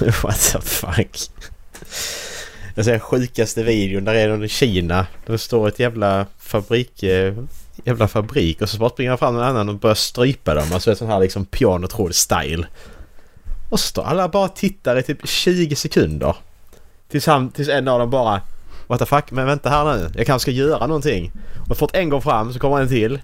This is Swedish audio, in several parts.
What the fuck? Alltså, Jag ser sjukaste videon. Där är någon i Kina. Det står ett jävla fabrik... Eh, jävla fabrik och så bara springer fram en annan och börjar strypa dem. Alltså ett sån här liksom pianotråd style. Och så står alla bara och tittar i typ 20 sekunder. Tills, han, tills en av dem bara... What the fuck? Men vänta här nu. Jag kanske ska göra någonting. Och fått en gång fram så kommer en till.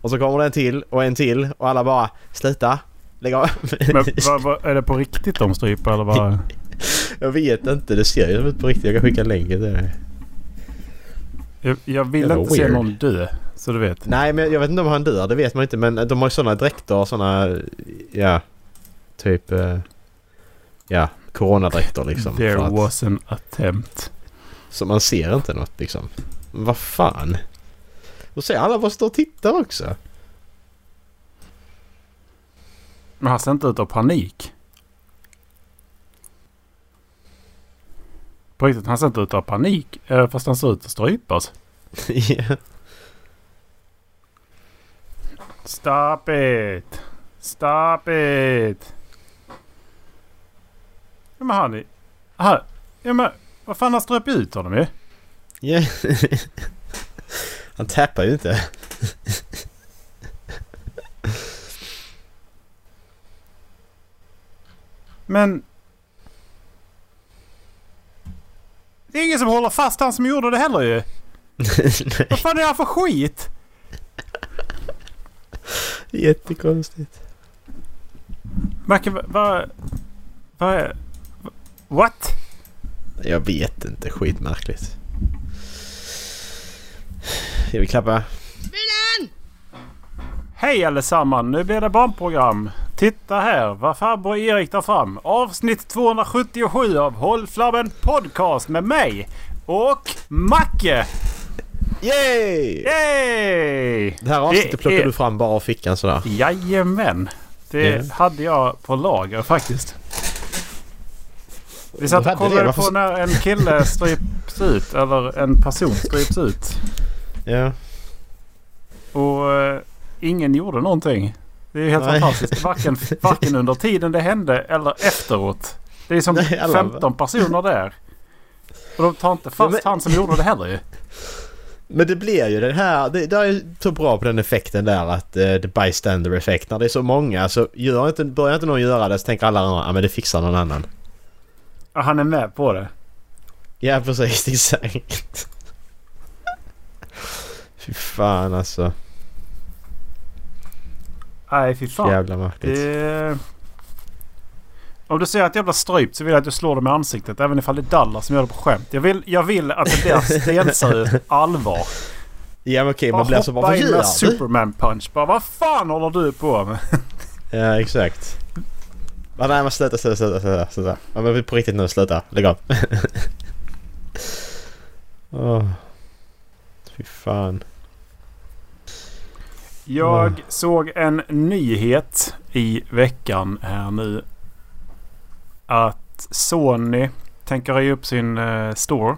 Och så kommer det en till och en till och alla bara sluta. Lägg av. Men vad, vad, är det på riktigt de stryper eller vad? Jag vet inte. Det ser ju ut på riktigt. Jag kan skicka länken till dig. Jag, jag vill inte se weird. någon dö. Så du vet. Nej men jag vet inte om han dör. Det vet man inte. Men de har ju sådana dräkter och sådana... Ja. Typ... eh, Ja. Coronadräkter liksom. There att- was an attempt. Så man ser inte något liksom. Vad fan. Då ser alla bara står och tittar också. Men han ser inte ut av panik. På riktigt, han ser inte ut av panik. eh, Fast han ser ut att strypas. ja. Stop it! Stop it! Ja men han är... Han, ja men vad fan han ströp ut honom ju. Ja. Han tappar ju inte. Men... Det är ingen som håller fast han som gjorde det heller ju. Vad fan är det här för skit? Jättekonstigt. Macke, vad... Vad... What? Jag vet inte. Skitmärkligt. Jag vill klappa. Hej allesammans! Nu blir det barnprogram. Titta här vad farbror Erik tar fram. Avsnitt 277 av Håll Flabben Podcast med mig och Macke! Yay! Yay! Det här avsnittet Det plockar är- du fram bara av fickan sådär. Jajamän! Det Ja. hade jag på lager faktiskt. Vi satt och kollade varför på när en kille stryps ut eller en person stryps ut. Ja. Och eh, ingen gjorde någonting. Det är helt Nej. fantastiskt. Varken, varken under tiden det hände eller efteråt. Det är som Nej, alla- 15 personer där. Och de tar inte fast Ja, men- han som gjorde det heller ju. Men det blir ju den här... Det, det är ju så bra på den effekten där att uh, the bystander effekt. När det är så många så gör inte, börjar inte någon göra det så tänker alla andra ja men det fixar någon annan. Ja, Han är med på det. Ja precis, exakt. Fy fan alltså. Nej fy fan. Jävla märkligt. Det... Om du säger att jag blir strypt så vill jag att du slår dem i ansiktet. Även ifall det är Dallas som gör det på skämt. Jag vill, jag vill att det blir stenseriöst allvar. Ja men okej man Bara blir så bara in med? Superman punch. Bara vad fan håller du på med? Ja exakt. Ja, nej men sluta, sluta, sluta, sluta. sluta. Ja, men på riktigt nu, sluta. Lägg av. Åh. Fy fan. Jag Mm. såg en nyhet i veckan här nu. Att Sony tänker höja upp sin eh, store.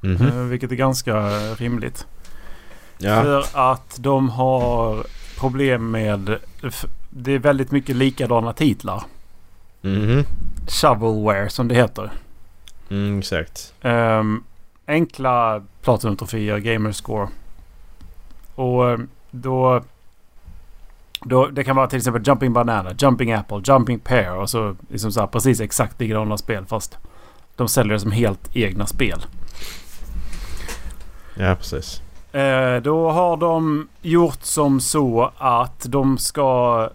Mhm. eh, vilket är ganska rimligt. Ja. För att de har problem med... Det är väldigt mycket likadana titlar. Mhm. Shovelware som det heter. Mm, exakt. Ehm, enkla Platinum-troféer, Gamerscore. Och ehm, då, då... Det kan vara till exempel Jumping Banana, Jumping Apple, Jumping Pear och så liksom så här precis exakt likadana spel fast de säljer det som helt egna spel. Ja precis. Eh, då har de gjort som så att de ska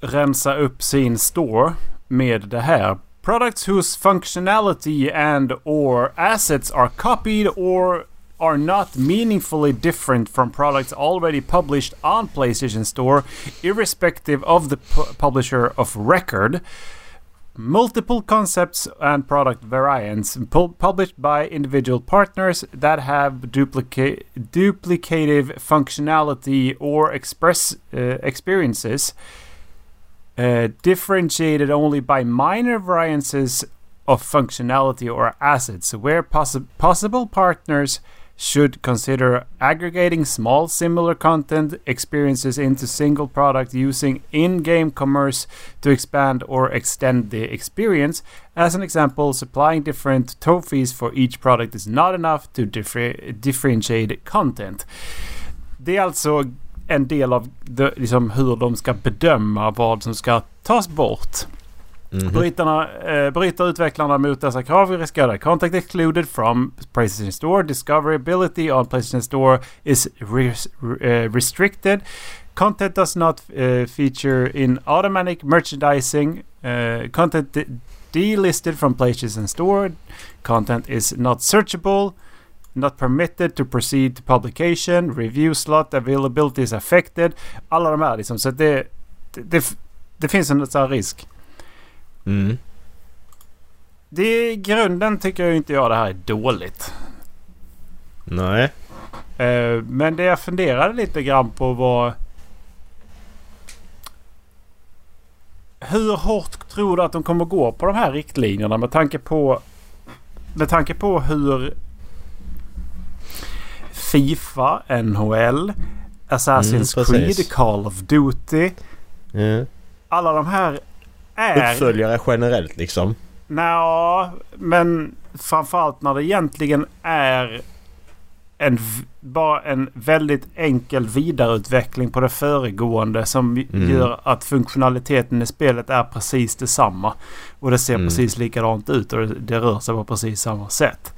rensa upp sin store med det här. Products whose functionality and or assets are copied or are not meaningfully different from products already published on PlayStation Store, irrespective of the pu- publisher of record. Multiple concepts and product variants pu- published by individual partners that have duplica- duplicative functionality or express uh, experiences uh, differentiated only by minor variances of functionality or assets where possi- possible partners should consider aggregating small similar content experiences into single product using in-game commerce to expand or extend the experience. As an example, supplying different trophies for each product is not enough to differ- differentiate content. Det är alltså en del av det, liksom, hur de ska bedöma vad som ska tas bort. Mhm. Brytarna, eh, bryter utvecklarna mot dessa krav riskerar contact excluded from Playstation Store. Discoverability on Playstation Store is res- eh, restricted. Content does not uh, feature in automatic merchandising. Uh, content de- delisted from PlayStation Store. Content is not searchable. Not permitted to proceed to publication. Review slot availability is affected. Alla de här liksom. Så det, det, det, det finns en sån risk. Mm. Det i grunden tycker jag inte jag det här är dåligt. Nej. Eh, men det jag funderade lite grann på var... Hur hårt tror du att de kommer gå på de här riktlinjerna med tanke på... Med tanke på hur Fifa, NHL, Assassin's Mm, Creed. Call of Duty. Ja. Alla de här är... Uppföljare generellt liksom. Nja, men framförallt när det egentligen är en, bara en väldigt enkel vidareutveckling på det föregående som Mm. gör att funktionaliteten i spelet är precis detsamma. Och det ser Mm. precis likadant ut och det, det rör sig på precis samma sätt.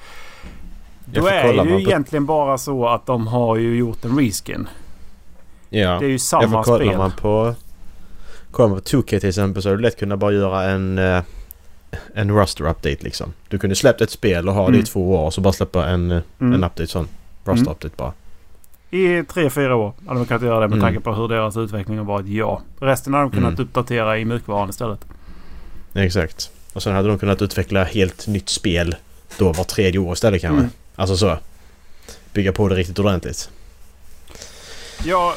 Jag Då är det ju egentligen bara så att de har ju gjort en reskin. Ja. Det är ju Jag samma får kolla spel. man på... På 2K till exempel så är det lätt kunna bara göra en... eh, En Ruster update liksom. Du kunde släppt ett spel och ha det Mm. i två år och så bara släppa en, eh, Mm. en update sån. Ruster Mm. update bara. I tre, fyra år hade de kunnat göra det med Mm. tanke på hur deras utveckling har varit. Ja. Resten hade de kunnat Mm. uppdatera i mjukvaran istället. Exakt. Och sen hade de kunnat utveckla helt nytt spel då var tredje år istället kanske. Mm. Alltså så. Bygga på det riktigt ordentligt. Jag,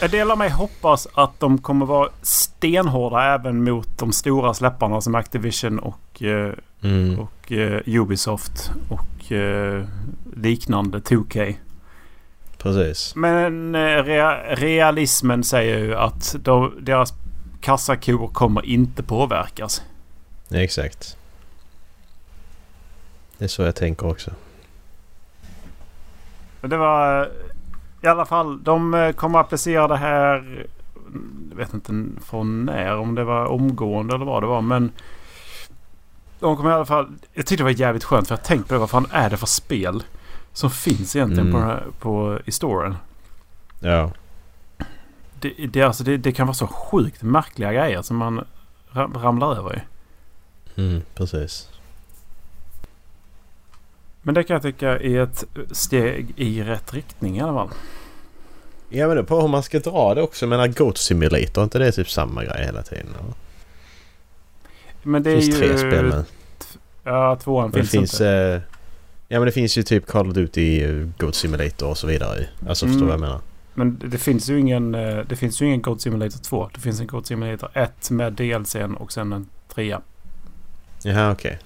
en del av mig hoppas att de kommer vara stenhårda även mot de stora släpparna som Activision och, eh, Mm. och eh, Ubisoft och eh, liknande 2K. Precis. Men rea, realismen säger ju att de, deras kassakor kommer inte påverkas. Exakt. Det är så jag tänker också. Det var i alla fall. De eh, kommer applicera det här. Jag vet inte från när. Om det var omgående eller vad det var. Men de kommer i alla fall. Jag tyckte det var jävligt skönt. För jag tänkte på det. Vad fan är det för spel som finns egentligen Mm. på, här, på, i storen? Ja. Det, det, alltså, det, det kan vara så sjukt märkliga grejer som man ram, ramlar över i. Mm, precis. Men det kan jag tycka är ett steg i rätt riktning i alla fall. Ja men det är på hur man ska dra det också. Jag menar Goat Simulator, inte det är typ samma grej hela tiden? eller? Men det Det är finns ju... tre spel nu. Ja, tvåan Men det finns, finns... inte. Eh, ja men det finns ju typ Call of Duty, eh, Goat Simulator och så vidare. Alltså förstår du vad jag menar? Men det finns ju ingen, eh, det finns ju ingen Goat Simulator 2. Det finns en Goat Simulator 1 med DLCn och sen en 3. Jaha okej.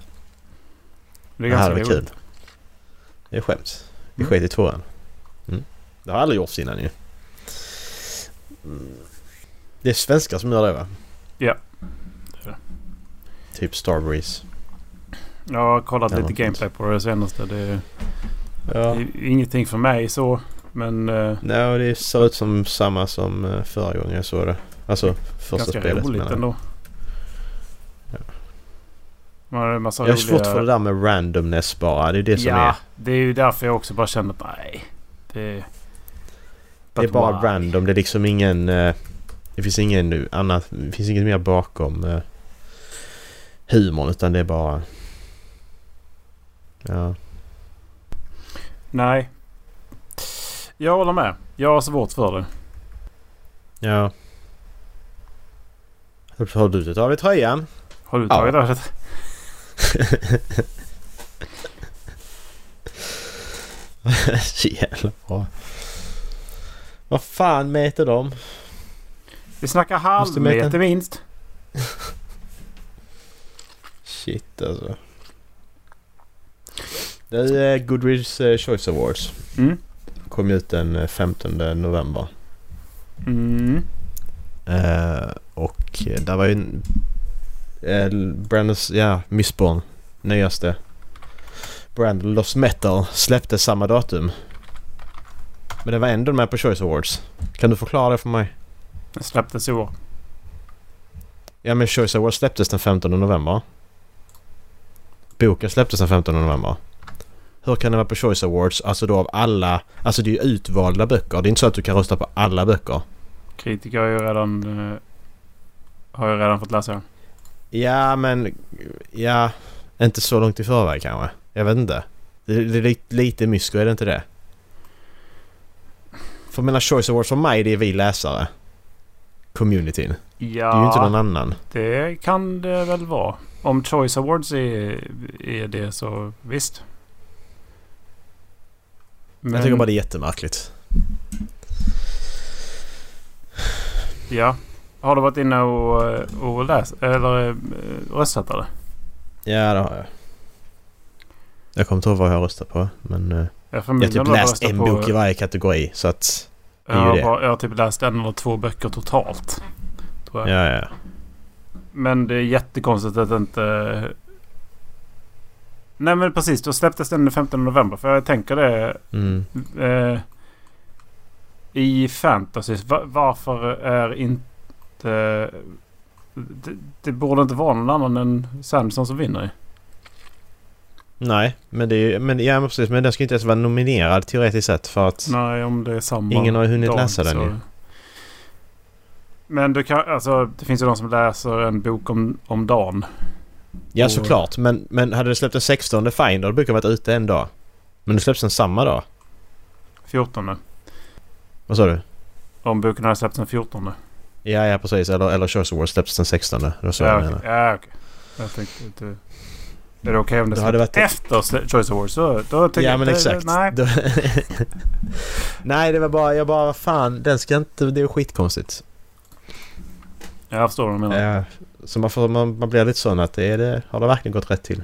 Det är Det här ganska var kul. Roligt. Det är skämt. Vi Mm. sket i tvåan. Mm. Det har aldrig gjorts innan ju. Mm. Det är svenskar som gör det va? Ja. Det är det. Typ Starbreeze. Jag har kollat Ja, lite gameplay på det senaste. Det är, Ja. det är ingenting för mig så. Men eh, Nej, det ser ut som samma som eh, förra gången jag såg det. Alltså första ganska spelet roligt menar jag. ändå. Ja. Man massa Jag har svårt roliga- för det där med randomness bara. Det är det som ja, är. det är ju därför jag också bara kände att nej. Det, Det är bara why? random. Det är liksom ingen... eh, det finns ingen annat... Det finns inget mer bakom uh, humorn utan det är bara... Ja. Nej. Jag håller med. Jag har svårt för det. Ja. Har du tagit av dig tröjan? Har du Ja. tagit av det? Så jävla bra. Vad fan mäter de? Vi snackar halvmeter minst. Shit alltså. Det är Goodreads eh, Choice Awards. Mm. Kom ut den eh, 15 november. Mm. Eh, och eh, där var ju... Eh, Brandons, ja, Missborn. Nyaste. Brandon Lost Metal släppte samma datum. Men det var ändå med på Choice Awards. Kan du förklara det för mig? Det släpptes i år. Ja men Choice Awards släpptes den 15 november. Boken släpptes den 15 november. Hur kan det vara på Choice Awards? Alltså då av alla... Alltså det är ju utvalda böcker. Det är inte så att du kan rösta på alla böcker. Kritiker har ju redan, eh, har ju redan fått läsa den. Ja men... Ja... Inte så långt i förväg kanske. Jag vet inte. Det, är lite, lite mysko, är det inte det? För menar Choice Awards för mig det är vi läsare. Communityn. Ja, Det är ju inte någon annan. det kan det väl vara. Om Choice Awards är, är det så visst. Men, Jag tycker bara det är jättemärkligt. Ja. Har du varit inne och, och läst eller eh, röstat eller? Ja det har jag. Jag kommer inte ihåg vad jag röstar på men... eh, Jag, Jag har typ läst en bok i varje kategori så att... är jag, ju har det. bara, jag har typ läst en eller två böcker totalt. Tror jag. Ja, ja. Men det är jättekonstigt att det inte... Nej men precis, då släpptes den den 15 november. För jag tänker det... Mm. Eh, I fantasy, va- varför är inte... Det, det borde inte vara någon annan än Sanderson som vinner. Nej, men det är. Men, ja, men precis. Men den ska inte ens vara nominerad teoretiskt sett för att... Nej, om det är samma Ingen har ju hunnit dag, läsa den så- ju. Men du kan, alltså, det finns ju de som läser en bok om, om dagen. Ja, Och- såklart. Men, men hade det släppt den 16 fine då brukar det varit ute en dag. Men det släpps den samma dag. 14. Vad sa du? Om boken hade släppts den 14. Ja, ja precis. Eller, eller Choice Awards släpps den 16. Det var så ja, jag menar. Ja, okej. Jag tänkte det... Är det okej om det hade släpps varit- efter Choice Awards? Så, då tycker Ja jag men det- exakt. Nej. Nej det var bara, jag bara fan den ska inte, det är skitkonstigt. Jag förstår vad du menar. Ja, så man, får, man, man blir lite sån att det är det, har det verkligen gått rätt till?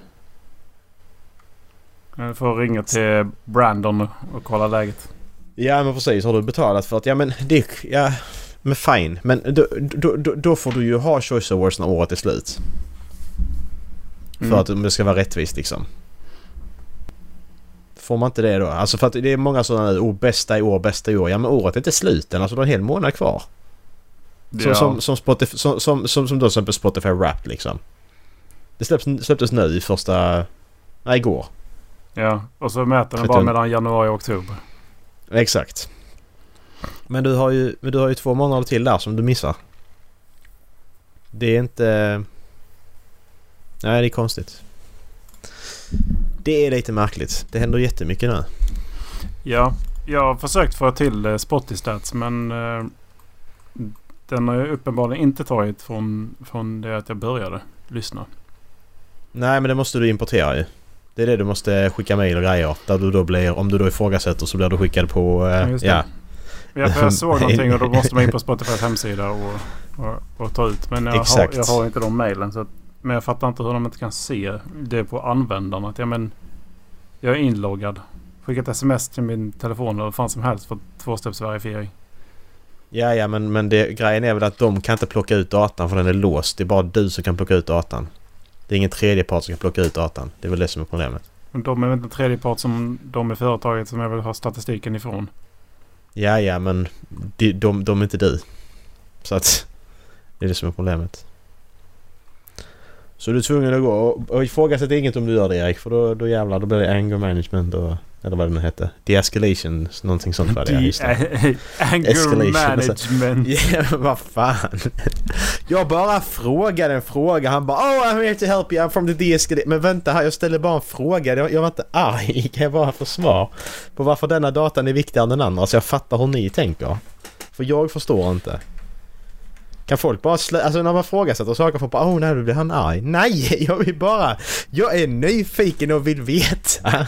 Jag får ringa till Brandon och kolla läget. Ja men precis, har du betalat för att, ja men det, ja men fine. Men då, då, då, får du ju ha Choice Awards när året är slut. För Mm. att det ska vara rättvist liksom. Får man inte det då? Alltså för att det är många sådana nu, oh, bästa i år, bästa i år. Ja men året är inte slut än, alltså du har en hel månad kvar. Som, Ja. som, som, Spotify, som, som, som, som då till exempel Spotify Rap liksom. Det släpps, släpptes nu i första... Nej, igår. Ja, och så mäter den bara 31. mellan januari och oktober. Exakt. Men du har ju, men du har ju två månader till där som du missar. Det är inte... Nej, det är konstigt. Det är lite märkligt. Det händer jättemycket nu. Ja, jag har försökt få till eh, Spotify-stats men eh, den har ju uppenbarligen inte tagit från, från det att jag började lyssna. Nej, men det måste du importera ju. Det är det du måste skicka mejl och grejer. Där du då blir, om du då ifrågasätter så blir du skickad på... Ja, Eh, just det. ja. Ja, för jag såg någonting och då måste man in på Spotifys hemsida och, och, och ta ut. Men jag har, jag har inte de mejlen. Men jag fattar inte hur de inte kan se det på användaren. Att, ja, men, jag är inloggad. Skickat sms till min telefon eller vad fan som helst för tvåstegsverifiering. Ja, ja, men, men det, grejen är väl att de kan inte plocka ut datan för den är låst. Det är bara du som kan plocka ut datan. Det är ingen tredje part som kan plocka ut datan. Det är väl det som är problemet. Men de är väl inte en tredje part som de i företaget som jag vill ha statistiken ifrån. Ja, ja, men de, de, de är inte du. Så att det är det som är problemet. Så du är tvungen att gå och, och ifrågasätt inget om du gör det Erik för då, då jävlar då blir det anger management och eller vad det nu hette. De-escalation, någonting sånt var det. ja. Anger Escalation, management. Ja, men vad fan. Jag bara frågade en fråga. Han bara Oh I'm here to help you. I'm from the de-escalation. Men vänta här, jag ställer bara en fråga. Jag, jag var inte arg. Kan jag bara få svar på varför denna datan är viktigare än den andra? Så jag fattar hur ni tänker. För jag förstår inte. Kan folk bara slä... Alltså när man frågasätter saker får bara oh nej då blir han arg. Nej, jag vill bara... Jag är nyfiken och vill veta.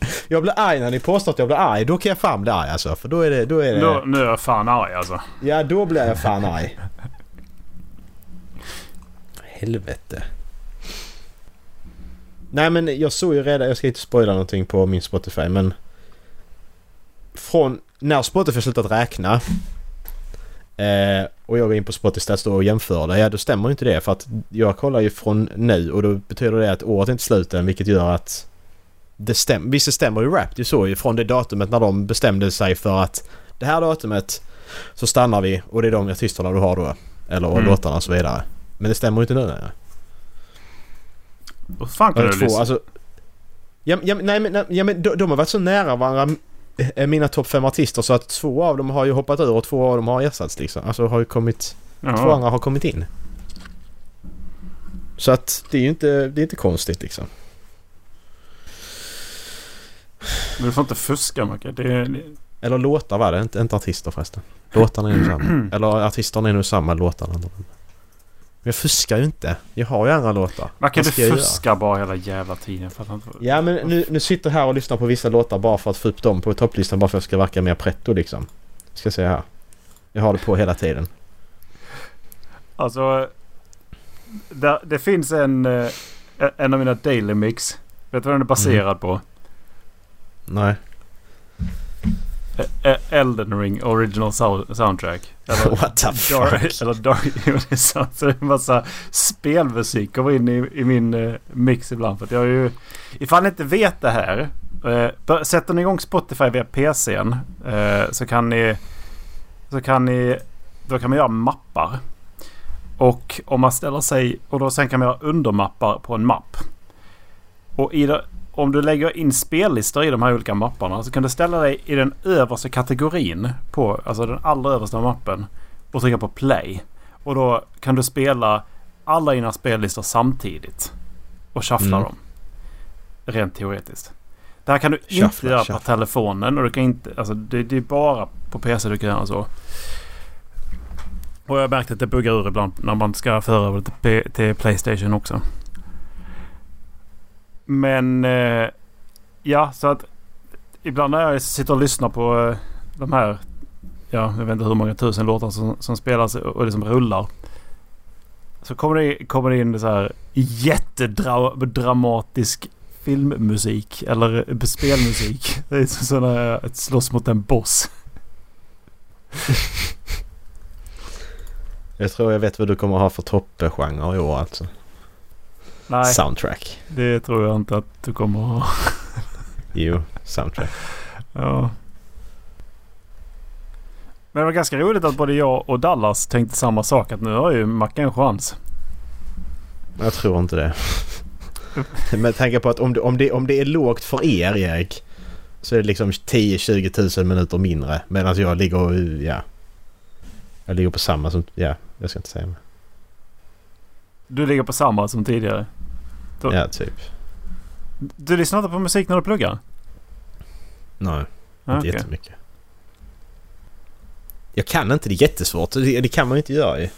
Jag blir arg när ni påstår att jag blir arg. Då kan jag fan bli arg alltså. För då är det... Då är det... Då, nu är jag fan arg alltså. Ja, då blir jag fan arg. Helvete. Nej men jag såg ju redan, jag ska inte spoila någonting på min Spotify men... Från när Spotify slutat räkna eh, och jag går in på Spotify Stats och jämför det, ja då stämmer inte det för att jag kollar ju från nu och då betyder det att året är inte slut än vilket gör att det stämmer, visst det stämmer ju Wrapped ju så ju från det datumet när de bestämde sig för att det här datumet så stannar vi och det är de artisterna du har då. Eller Mm. låtarna och så vidare. Men det stämmer ju inte nu längre. Vad fan kan du två, lyssna? alltså, ja, ja, nej, men, ja, men de, de har varit så nära varandra, eh, mina topp fem artister, så att två av dem har ju hoppat ur och två av dem har ersatts liksom. Alltså har ju kommit... Två Jaha. andra har kommit in. Så att det är ju inte, det är inte konstigt liksom. Men du får inte fuska Macke. Det det- Eller låtar var det, inte, inte artister förresten. Låtarna är ju samma. Eller artisterna är nog samma, låtarna. Men jag fuskar ju inte. Jag har ju andra låtar. Vad du fuskar bara hela jävla tiden. Jag fattar inte. Ja men nu, nu sitter jag här och lyssnar på vissa låtar bara för att få upp dem på topplistan bara för att jag ska verka mer pretto liksom. Ska se här. Jag har det på hela tiden. Alltså. Där, det finns en, eh, en av mina daily mix. Vet du vad den är baserad Mm. på? Nej. Ä- Ä- Elden Ring Original Sou- Soundtrack. Eller, What the Dark, fuck? eller Dark. Så det är en massa spelmusik kommer in i, i min eh, mix ibland. För att jag är ju, ifall ni inte vet det här. Bör- sätter ni igång Spotify via PCn eh, så kan ni... Så kan ni... Då kan man göra mappar. Och om man ställer sig... Och då sen kan man göra undermappar på en mapp. Och i det, om du lägger in spellistor i de här olika mapparna så kan du ställa dig i den översta kategorin på, alltså den allra översta mappen och trycka på play. Och då kan du spela alla dina spellistor samtidigt. Och shuffla Mm. dem. Rent teoretiskt. Det här kan du inte Shuffla, göra shuffla. på telefonen och du kan inte, alltså det, det är bara på PC du kan göra så. Och jag har märkt att det buggar ur ibland när man ska föra över till, till Playstation också. Men eh, ja, så att ibland när jag sitter och lyssnar på eh, de här, ja, jag vet inte hur många tusen låtar som, som spelas och och liksom rullar. Så kommer det, kommer det in så här jättedramatisk filmmusik eller eh, spelmusik. Det är som när att eh, slåss mot en boss. Jag tror jag vet vad du kommer ha för toppgenre i år alltså. Nej, Soundtrack. det tror jag inte att du kommer ha. Jo, soundtrack. Ja. Men det var ganska roligt att både jag och Dallas tänkte samma sak. Att nu har ju Macke en chans. Jag tror inte det. Med tanke på att om det, om, det, om det är lågt för er Erik så är det liksom 10-20 tusen minuter mindre medan jag ligger och, ja. Jag ligger på samma som, ja, jag ska inte säga mer. Du ligger på samma som tidigare. Då- Ja, typ. Du lyssnar inte på musik när du pluggar? Nej, inte Ja, okej. jättemycket. Jag kan inte, det är jättesvårt. Det, det kan man ju inte göra ju.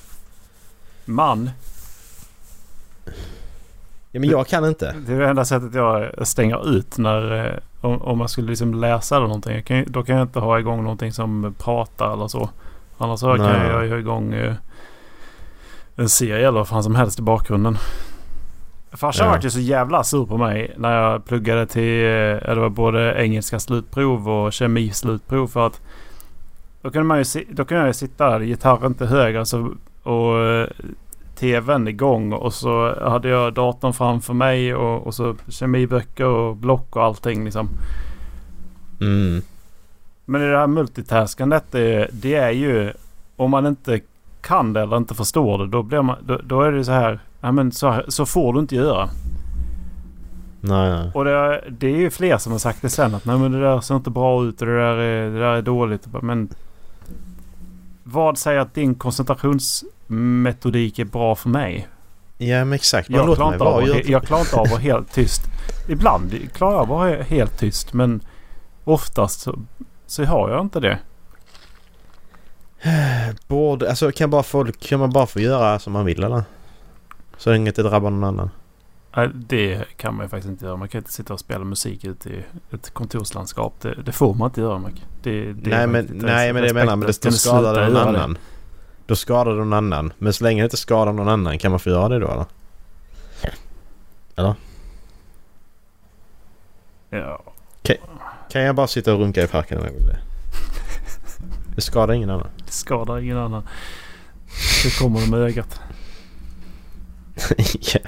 Man. Ja, men jag kan inte. Det är det enda sättet jag stänger ut när... eh, Om, om man skulle liksom läsa eller någonting. Kan, då kan jag inte ha igång någonting som pratar eller så. Annars så kan Nej. jag ha igång eh, en serie eller vad fan som helst i bakgrunden. Farsan Ja. vart ju så jävla sur på mig när jag pluggade till eh, det var både engelska slutprov och kemislutprov för att då kunde man ju då kunde jag ju sitta där, gitarren till höger alltså, och eh, tvn igång och så hade jag datorn framför mig och, och så kemiböcker och block och allting liksom. Mm. Men det här multitaskandet det, det är ju om man inte kan det eller inte förstår det då, blir man, då, då är det så här. Ja, men så, här- så får du inte göra. Nej, nej. Och det, det är ju fler som har sagt det sen att nej men det där ser inte bra ut och det där är, det där är dåligt. Men vad säger att din koncentrationsmetodik är bra för mig? Ja, men exakt. Jag klarar, inte av, Gör- jag klarar inte av att vara helt tyst. Ibland klarar jag att vara helt tyst men oftast så, så har jag inte det. Borde, alltså kan, bara folk, kan man bara få göra som man vill eller? Så länge det inte drabbar någon annan. Nej, Det kan man ju faktiskt inte göra. Man kan inte sitta och spela musik ute i ett kontorslandskap. Det, det får man inte göra. Mac. Det, det nej men, nej men det menar, men det, då Kan skadar det någon annan. Då skadar det någon annan. Men så länge det inte skadar någon annan kan man få göra det då eller? Ja. Kan jag bara sitta och runka i parken om jag vill det? Det skadar ingen annan. Det skadar ingen annan. Det kommer de med ögat. ja,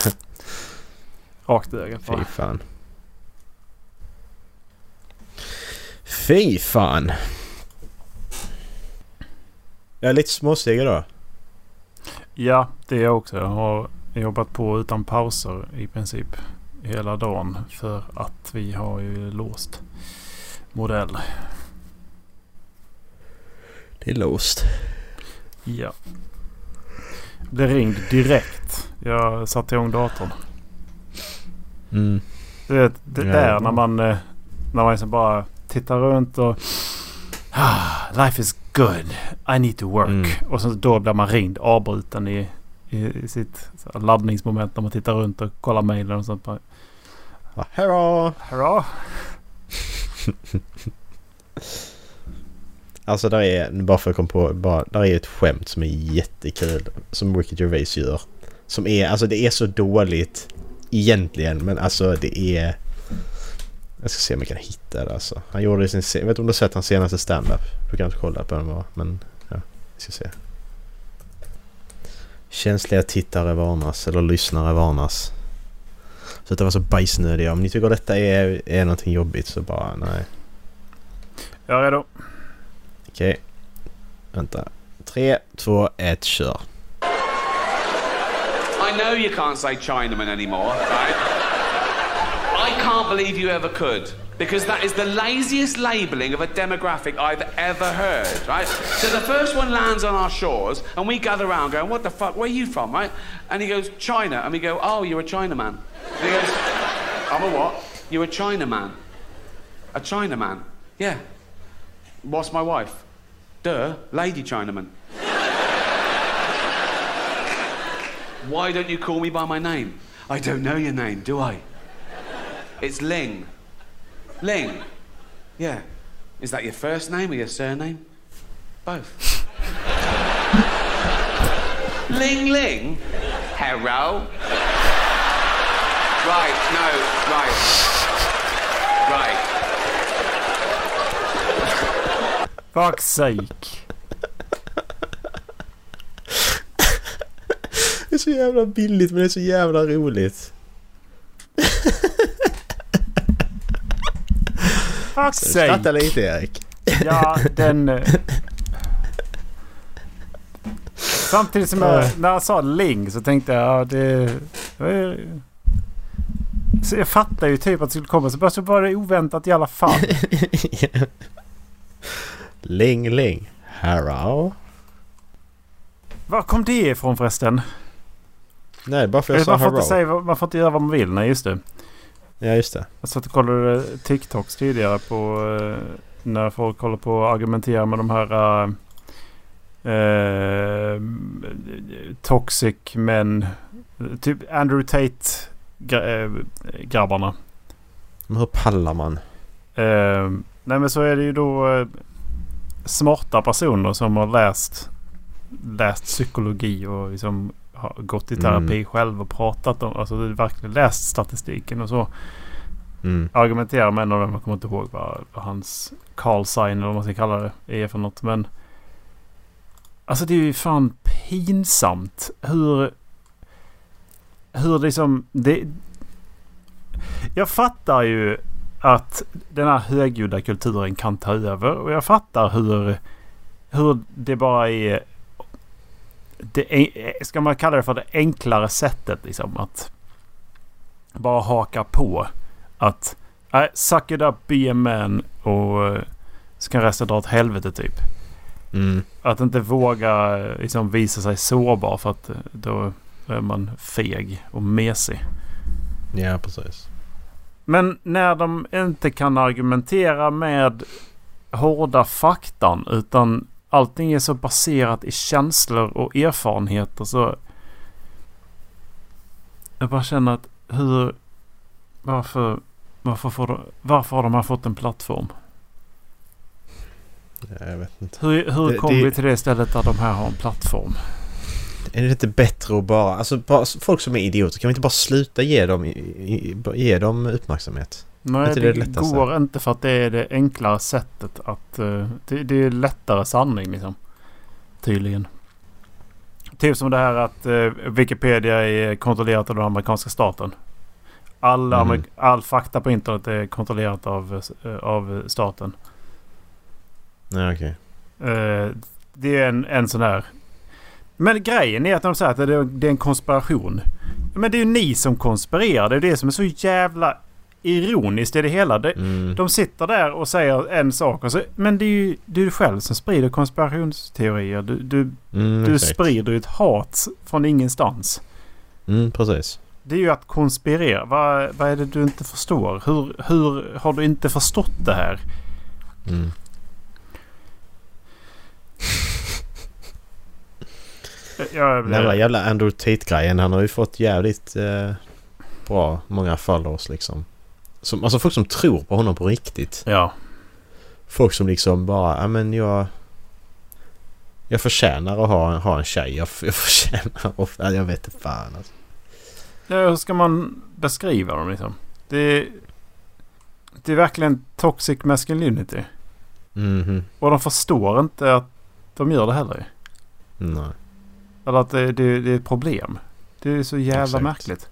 Rakt i ögat fy bara. fan. Fy fan. Jag är lite småseg idag. Ja, det är jag också. Jag har jobbat på utan pauser i princip hela dagen. För att vi har ju låst modell. Det är låst. Ja. Blev ringd direkt. Jag satte igång datorn. Mm. Du vet, det Ja. där när man, eh, när man liksom bara tittar runt och... Ah, life is good. I need to work. Mm. Och så då blir man ringd, avbruten i, i, i sitt laddningsmoment när man tittar runt och kollar mejlen och sånt. Bara, Hurra! Hurra! Alltså där är, bara för att komma på, bara, där är ett skämt som är jättekul. Som Ricky Gervais gör. Som är, alltså det är så dåligt egentligen men alltså det är... Jag ska se om jag kan hitta det alltså. Han gjorde det i sin... Jag vet inte om du har sett hans senaste standup? Du kan inte kolla på den bara men ja, vi ska se. Känsliga tittare varnas eller lyssnare varnas. Så att det var så bajsnödiga. Om ni tycker detta är, är någonting jobbigt så bara nej. Jag är redo. Okej. Vänta. Tre, två, ett, kör. I know you can't say Chinaman anymore, right? I can't believe you ever could. Because that is the laziest labelling of a demographic I've ever heard, right? So the first one lands on our shores, and we gather around going, What the fuck, where are you from, right? And he goes, China. And we go, Oh, you're a Chinaman. And he goes, I'm a what? You're a Chinaman. A Chinaman? Yeah. What's my wife? Duh, Lady Chinaman. Why don't you call me by my name? I don't know your name, do I? It's Ling. Ling? Yeah. Is that your first name or your surname? Both. Ling Ling? Hello? Right, no, right. Right. Fuck's sake. Det är så jävla billigt men det är så jävla roligt. Fuck's Skratta sake. lite Erik. Ja, den... eh, Samtidigt som jag, när jag sa Ling så tänkte jag ja, det... det- Så jag fattar ju typ att det skulle komma så bara så var det oväntat i alla fall. Ling ling. Hello. Var kom det ifrån förresten? Nej bara för jag det sa man, får inte säga, vad- man får inte göra vad man vill. Nej, just det. Ja just det. Jag satt och kollade TikToks tidigare på eh, när folk håller på och argumenterar med de här eh, eh, toxic men typ Andrew Tate gra- eh, grabbarna. Men hur pallar man? Eh, nej men så är det ju då eh, smarta personer som har läst, läst psykologi och liksom har gått i terapi Mm. själv och pratat om, alltså verkligen läst statistiken och så. Mm. argumenterar med en av dem. Jag kommer inte ihåg vad, vad hans call sign eller vad man ska kalla det är för något. Men alltså det är ju fan pinsamt hur hur liksom det. Jag fattar ju att den här högljudda kulturen kan ta över och jag fattar hur hur det bara är det, ska man kalla det för det enklare sättet liksom att bara haka på att nej, suck it up, be a man och eh, så kan resten dra åt helvete typ. Mm. Att inte våga eh, liksom, visa sig sårbar för att då är man feg och mesig. Ja precis. Men när de inte kan argumentera med hårda faktan utan allting är så baserat i känslor och erfarenheter så... Jag bara känner att hur... Varför... Varför, får de, varför har de här fått en plattform? Ja, jag vet inte. Hur, hur Det- kom det- vi till det stället där de här har en plattform? Är det inte bättre att bara... Alltså bara, folk som är idioter kan vi inte bara sluta ge dem, ge dem uppmärksamhet? Nej, inte det, det går inte för att det är det enklare sättet att... eh, det, det är lättare sanning liksom. Tydligen. Typ som det här att eh, Wikipedia är kontrollerat av den amerikanska staten. Alla, Mhm. amerik- All fakta på internet är kontrollerat av, eh, av staten. Nej, okej. Eh, det är en, en sån här... Men grejen är att de säger att det, är en konspiration. Men det är ju ni som konspirerar. Det är det som är så jävla ironiskt i det hela. Det, Mm. de sitter där och säger en sak och så, Men det är ju du själv som sprider konspirationsteorier. Du, du, Mm, du sprider ju ett hat från ingenstans. Mm, precis. Det är ju att konspirera. Vad, vad är det du inte förstår? Hur, hur har du inte förstått det här? Mm. Den där jävla Andrew Tate-grejen. Han har ju fått jävligt eh, bra många followers liksom. Som, alltså folk som tror på honom på riktigt. ja. Folk som liksom bara, ja men jag... Jag förtjänar att ha, ha en tjej. Jag, jag förtjänar att... ja, Jag vet inte fan alltså. Ja, hur ska man beskriva dem liksom? Det är, det är verkligen toxic masculinity. Mhm. Och de förstår inte att de gör det heller. Nej. Eller att det, det, det är ett problem. Det är så jävla Exakt. märkligt.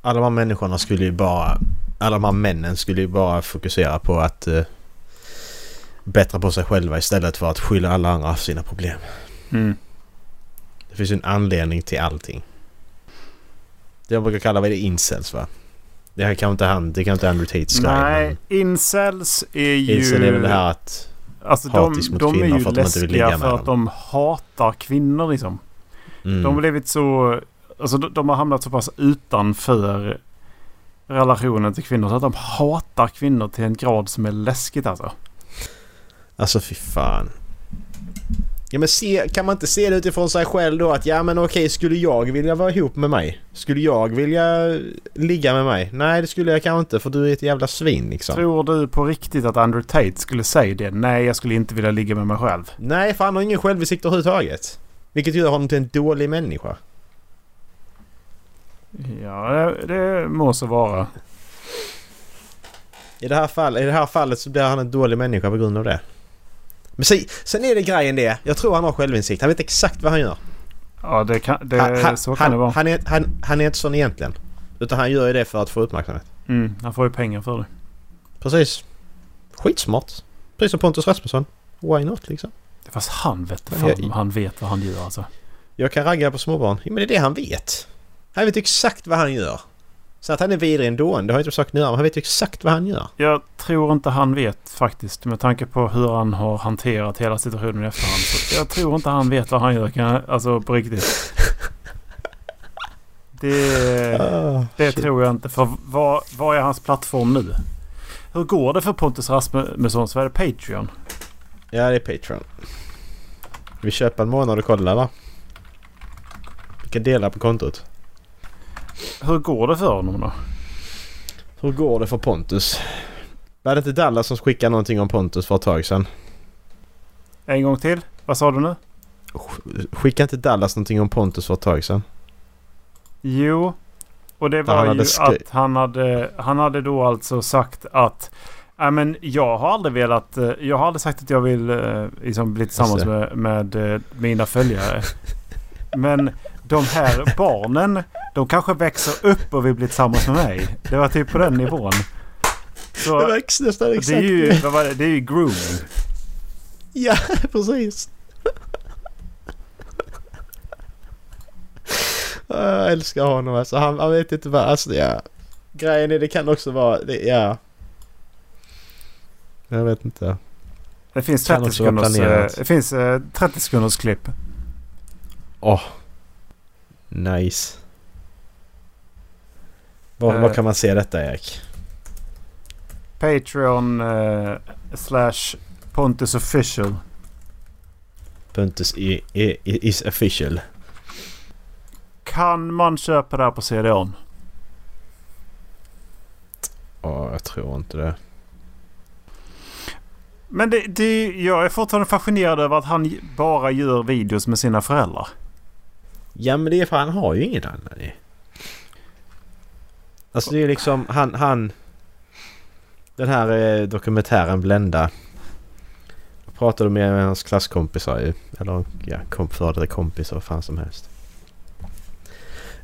Alla de här människorna skulle ju bara... Alla de här männen skulle ju bara fokusera på att... Eh, bättra på sig själva istället för att skylla alla andra för sina problem. Mm. Det finns ju en anledning till allting. Det jag brukar kalla vad är det incels va? Det här kan inte han, det kan inte Andrew Tate skriva. Nej, incels är ju... Incel är väl det här att... Alltså de, hatisk mot de är kvinnor ju för att de inte vill ligga för med att dem. de hatar kvinnor liksom. Mm, De har blivit så... Alltså de, de har hamnat så pass utanför relationen till kvinnor så att de hatar kvinnor till en grad som är läskigt alltså. Alltså fy fan. Ja men se, kan man inte se det utifrån sig själv då att ja men okej skulle jag vilja vara ihop med mig? Skulle jag vilja ligga med mig? Nej det skulle jag kanske inte för du är ett jävla svin liksom. Tror du på riktigt att Andrew Tate skulle säga det? Nej, jag skulle inte vilja ligga med mig själv. Nej för han har ingen självinsikt överhuvudtaget. Vilket gör honom till en dålig människa. Ja, det, det må så vara. I det, här fall, I det här fallet så blir han en dålig människa på grund av det. Men sen, sen är det grejen det. Jag tror han har självinsikt. Han vet exakt vad han gör. Ja, det kan, det, han, han, så kan han, det vara. Han är, han, han är inte sån egentligen. Utan han gör ju det för att få uppmärksamhet. Mm, han får ju pengar för det. Precis. Skitsmart. Precis som Pontus Rasmusson. Why not liksom? Fast han vet fan jag- han vet vad han gör alltså. Jag kan ragga på småbarn. Ja, men det är det han vet. Han vet exakt vad han gör. Så att han är vidrig ändå, det har inte göra. Men han vet exakt vad han gör. Jag tror inte han vet faktiskt. Med tanke på hur han har hanterat hela situationen i efterhand. Så jag tror inte han vet vad han gör. Kan jag, alltså på riktigt. Det, Ah, det tror jag inte. För vad, vad är hans plattform nu? Hur går det för Pontus Rasmusson? Så är det Patreon. Ja, det är Patreon. Vi köper en månad och kollar va? Vi kan dela på kontot. Hur går det för honom då? Hur går det för Pontus? Var det inte Dallas som skickade någonting om Pontus för ett tag sedan? En gång till. Vad sa du nu? Skickade inte Dallas någonting om Pontus för ett tag sedan? Jo. Och det var ju att han hade, han hade då alltså sagt att Nej men jag har aldrig velat... eh, Jag har aldrig sagt att jag vill eh, liksom bli tillsammans det. med, med eh, mina följare. Men de här barnen, de kanske växer upp och vill bli tillsammans med mig. Det var typ på den nivån. Det Så var ex- nästan det exakt är ju, vad var det? Det är ju grooming. Ja, precis. Jag älskar honom alltså. Han, han vet inte vad... Alltså ja. Grejen är det kan också vara... Det, ja. Jag vet inte. Det finns Kan 30 också vara sekunders, eh, det finns eh, 30 sekunders klipp. Åh. Nice. Var, Eh. var kan man se detta Erik? Patreon eh, slash Pontus official. Pontus i, is official. Kan man köpa det här på CD-ON? Åh, jag tror inte det. Men det, det, jag är fortfarande fascinerad över att han bara gör videos med sina föräldrar. Ja men det är för han har ju ingen annan. Alltså det är liksom han, han... Den här eh, dokumentären Blenda. Jag pratade med hans klasskompisar ju. Eller ja, kom, före kompisar vad fan som helst.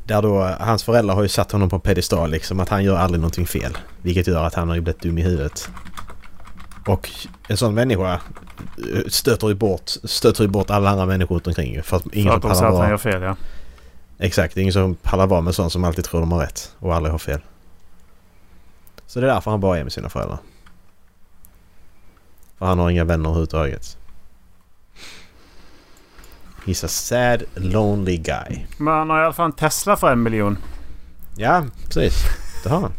Där då, hans föräldrar har ju satt honom på en pedestal liksom. Att han gör aldrig någonting fel. Vilket gör att han har ju blivit dum i huvudet. Och en sån människa eh, stöter ju bort, stöter ju bort alla andra människor runt omkring. För att ingen För att som de säger att han gör fel ja. Exakt, ingen som pallar vara med sån som alltid tror de har rätt och aldrig har fel. Så det är därför han bara är med sina föräldrar. För han har inga vänner överhuvudtaget. He's a sad, lonely guy. Men han har i alla fall en Tesla för en miljon. Ja, precis. Det har han.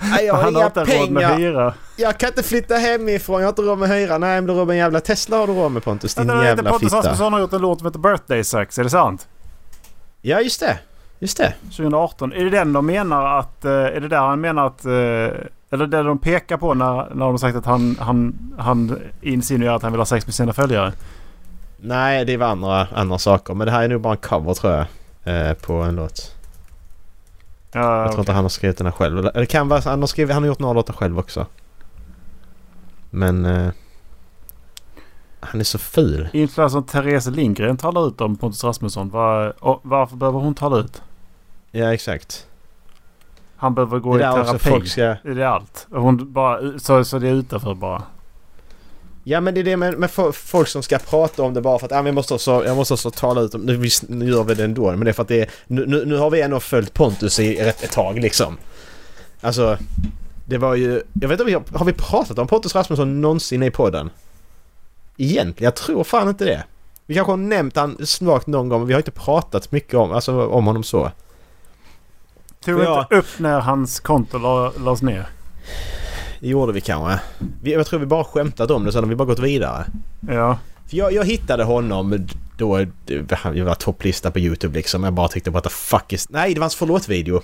Nej, jag har han har inga inte råd med pengar. hyra. Jag kan inte flytta hemifrån. Jag har inte råd med hyra. Nej, men du har en jävla Tesla har du råd med Pontus. Din jävla Pontus fitta. Rasmusson har gjort en låt som heter Birthday Sex. Är det sant? Ja, just det. Just det. 2018. Är det den de menar att... eh, Är det där han menar att... eh, Eller det de pekar på när, när de sagt att han, han, han insinuerar att han vill ha sex med sina följare? Nej, det var andra, andra saker. Men det här är nog bara en cover tror jag. Eh, på en låt. Ja, Jag tror inte han har skrivit den här själv. Eller det kan vara han har skrivit, han har gjort några låtar själv också. Men... Eh, han är så ful. Influensen Therese Lindgren talar ut om Pontus Rasmusson. Var, och varför behöver hon tala ut? Ja, exakt. Han behöver gå i terapi. ska... Är det allt? Hon bara, så, så det är utanför bara? Ja men det är det med, med fo- folk som ska prata om det bara för att ah, vi måste också, jag måste också tala ut om nu, visst, nu gör vi det ändå men det är för att det är, nu, nu, nu har vi ändå följt Pontus i rätt ett tag liksom. Alltså det var ju, jag vet inte har, vi pratat om Pontus Rasmusson någonsin i podden? Egentligen, jag tror fan inte det. Vi kanske har nämnt han svagt någon gång men vi har inte pratat mycket om, alltså, om honom så. Tog Ja. inte upp när hans konto la, lades ner? Det gjorde vi kanske. Vi, jag tror vi bara skämtat om det sen har vi bara gått vidare. Ja. För jag, jag hittade honom då, det var topplista på YouTube liksom. Jag bara tyckte what the fuck is... Nej, det var hans förlåt-video.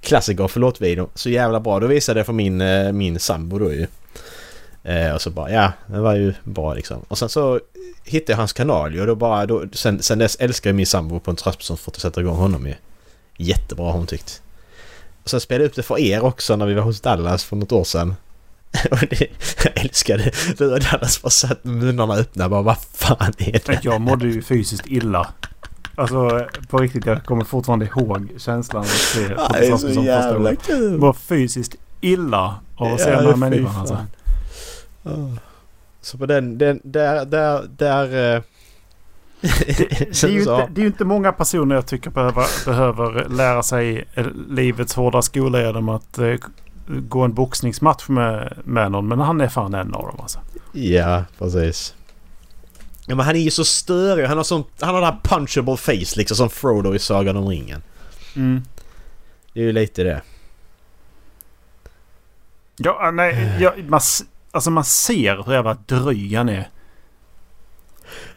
Klassiker förlåt-video. Så jävla bra. Då visade det för min, eh, min sambo då ju. Eh, och så bara ja, det var ju bra liksom. Och sen så hittade jag hans kanal ju och då bara då, sen, sen dess älskar jag min sambo Pontus Rasmusson för att jag sätter igång honom ju. Jättebra har hon tyckt. Och sen spelade jag upp det för er också när vi var hos Dallas för något år sedan. Och det, jag älskade du och Dallas bara satt med munnarna öppna bara vad fan är det? Jag mådde ju fysiskt illa. Alltså på riktigt, jag kommer fortfarande ihåg känslan av att se Ja, det är så jävla kul! Var fysiskt illa av att se Ja, den här människan alltså. Så på den, den där, där, där... eh, Det är, inte, det är ju inte många personer jag tycker behöver, behöver lära sig eh, livets hårda skola genom att eh, gå en boxningsmatch med, med någon. Men han är fan en av dem alltså. Ja, precis. Ja, men han är ju så störig. Han har, sån, han har det här punchable face liksom som Frodo i Sagan om ringen. Mm. Det är ju lite det. Ja, eh, nej, ja, man, s- alltså man ser hur jävla dryg han är.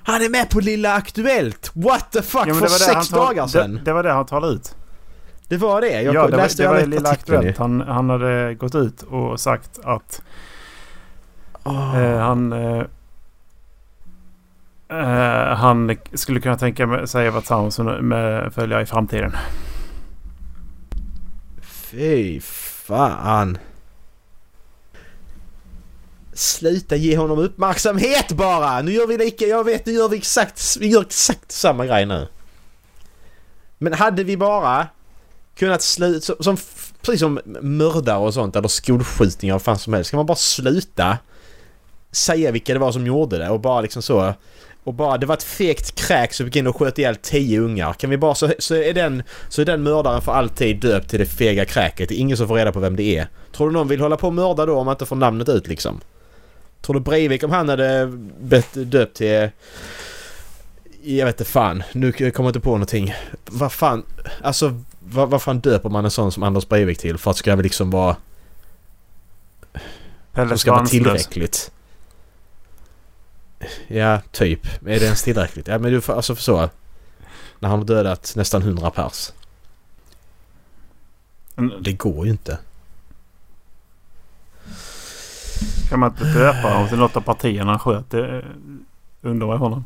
Han är med på Lilla Aktuellt! What the fuck! Ja, för det var det sex tal- dagar sedan! Det, det var det han talade ut. Det, var det? Jag ja, det var, läste det var alla i Lilla. Aktuellt. Han, han hade gått ut och sagt att Åh. eh, han... Eh, eh, han skulle kunna tänka sig att vara tillsammans med följare i framtiden. Fy fan. Sluta ge honom uppmärksamhet bara! Nu gör vi lika, jag vet, nu gör vi exakt, vi gör exakt samma grej nu. Men hade vi bara kunnat sluta, som, som, precis som mördare och sånt eller skolskjutningar och vad fan som helst. Kan man bara sluta säga vilka det var som gjorde det och bara liksom så. Och bara det var ett fegt kräk som gick in och sköt ihjäl tio ungar. Kan vi bara så, så är den så är den mördaren för alltid döpt till det fega kräket. Det är ingen som får reda på vem det är. Tror du någon vill hålla på och mörda då om man inte får namnet ut liksom? Tror du Breivik om han hade bett döpt till... Jag vet inte fan. Nu kommer jag inte på någonting. Vad fan... Alltså vad, vad fan döper man en sån som Anders Breivik till för att det ska väl liksom vara... Pelle ska vara tillräckligt. Ja, typ. Är det ens tillräckligt? Ja men du får alltså så. När han har dödat nästan 100 pers. Men Det går ju inte. Kan man inte döpa honom till något av partierna sköt? Det undrar jag honom.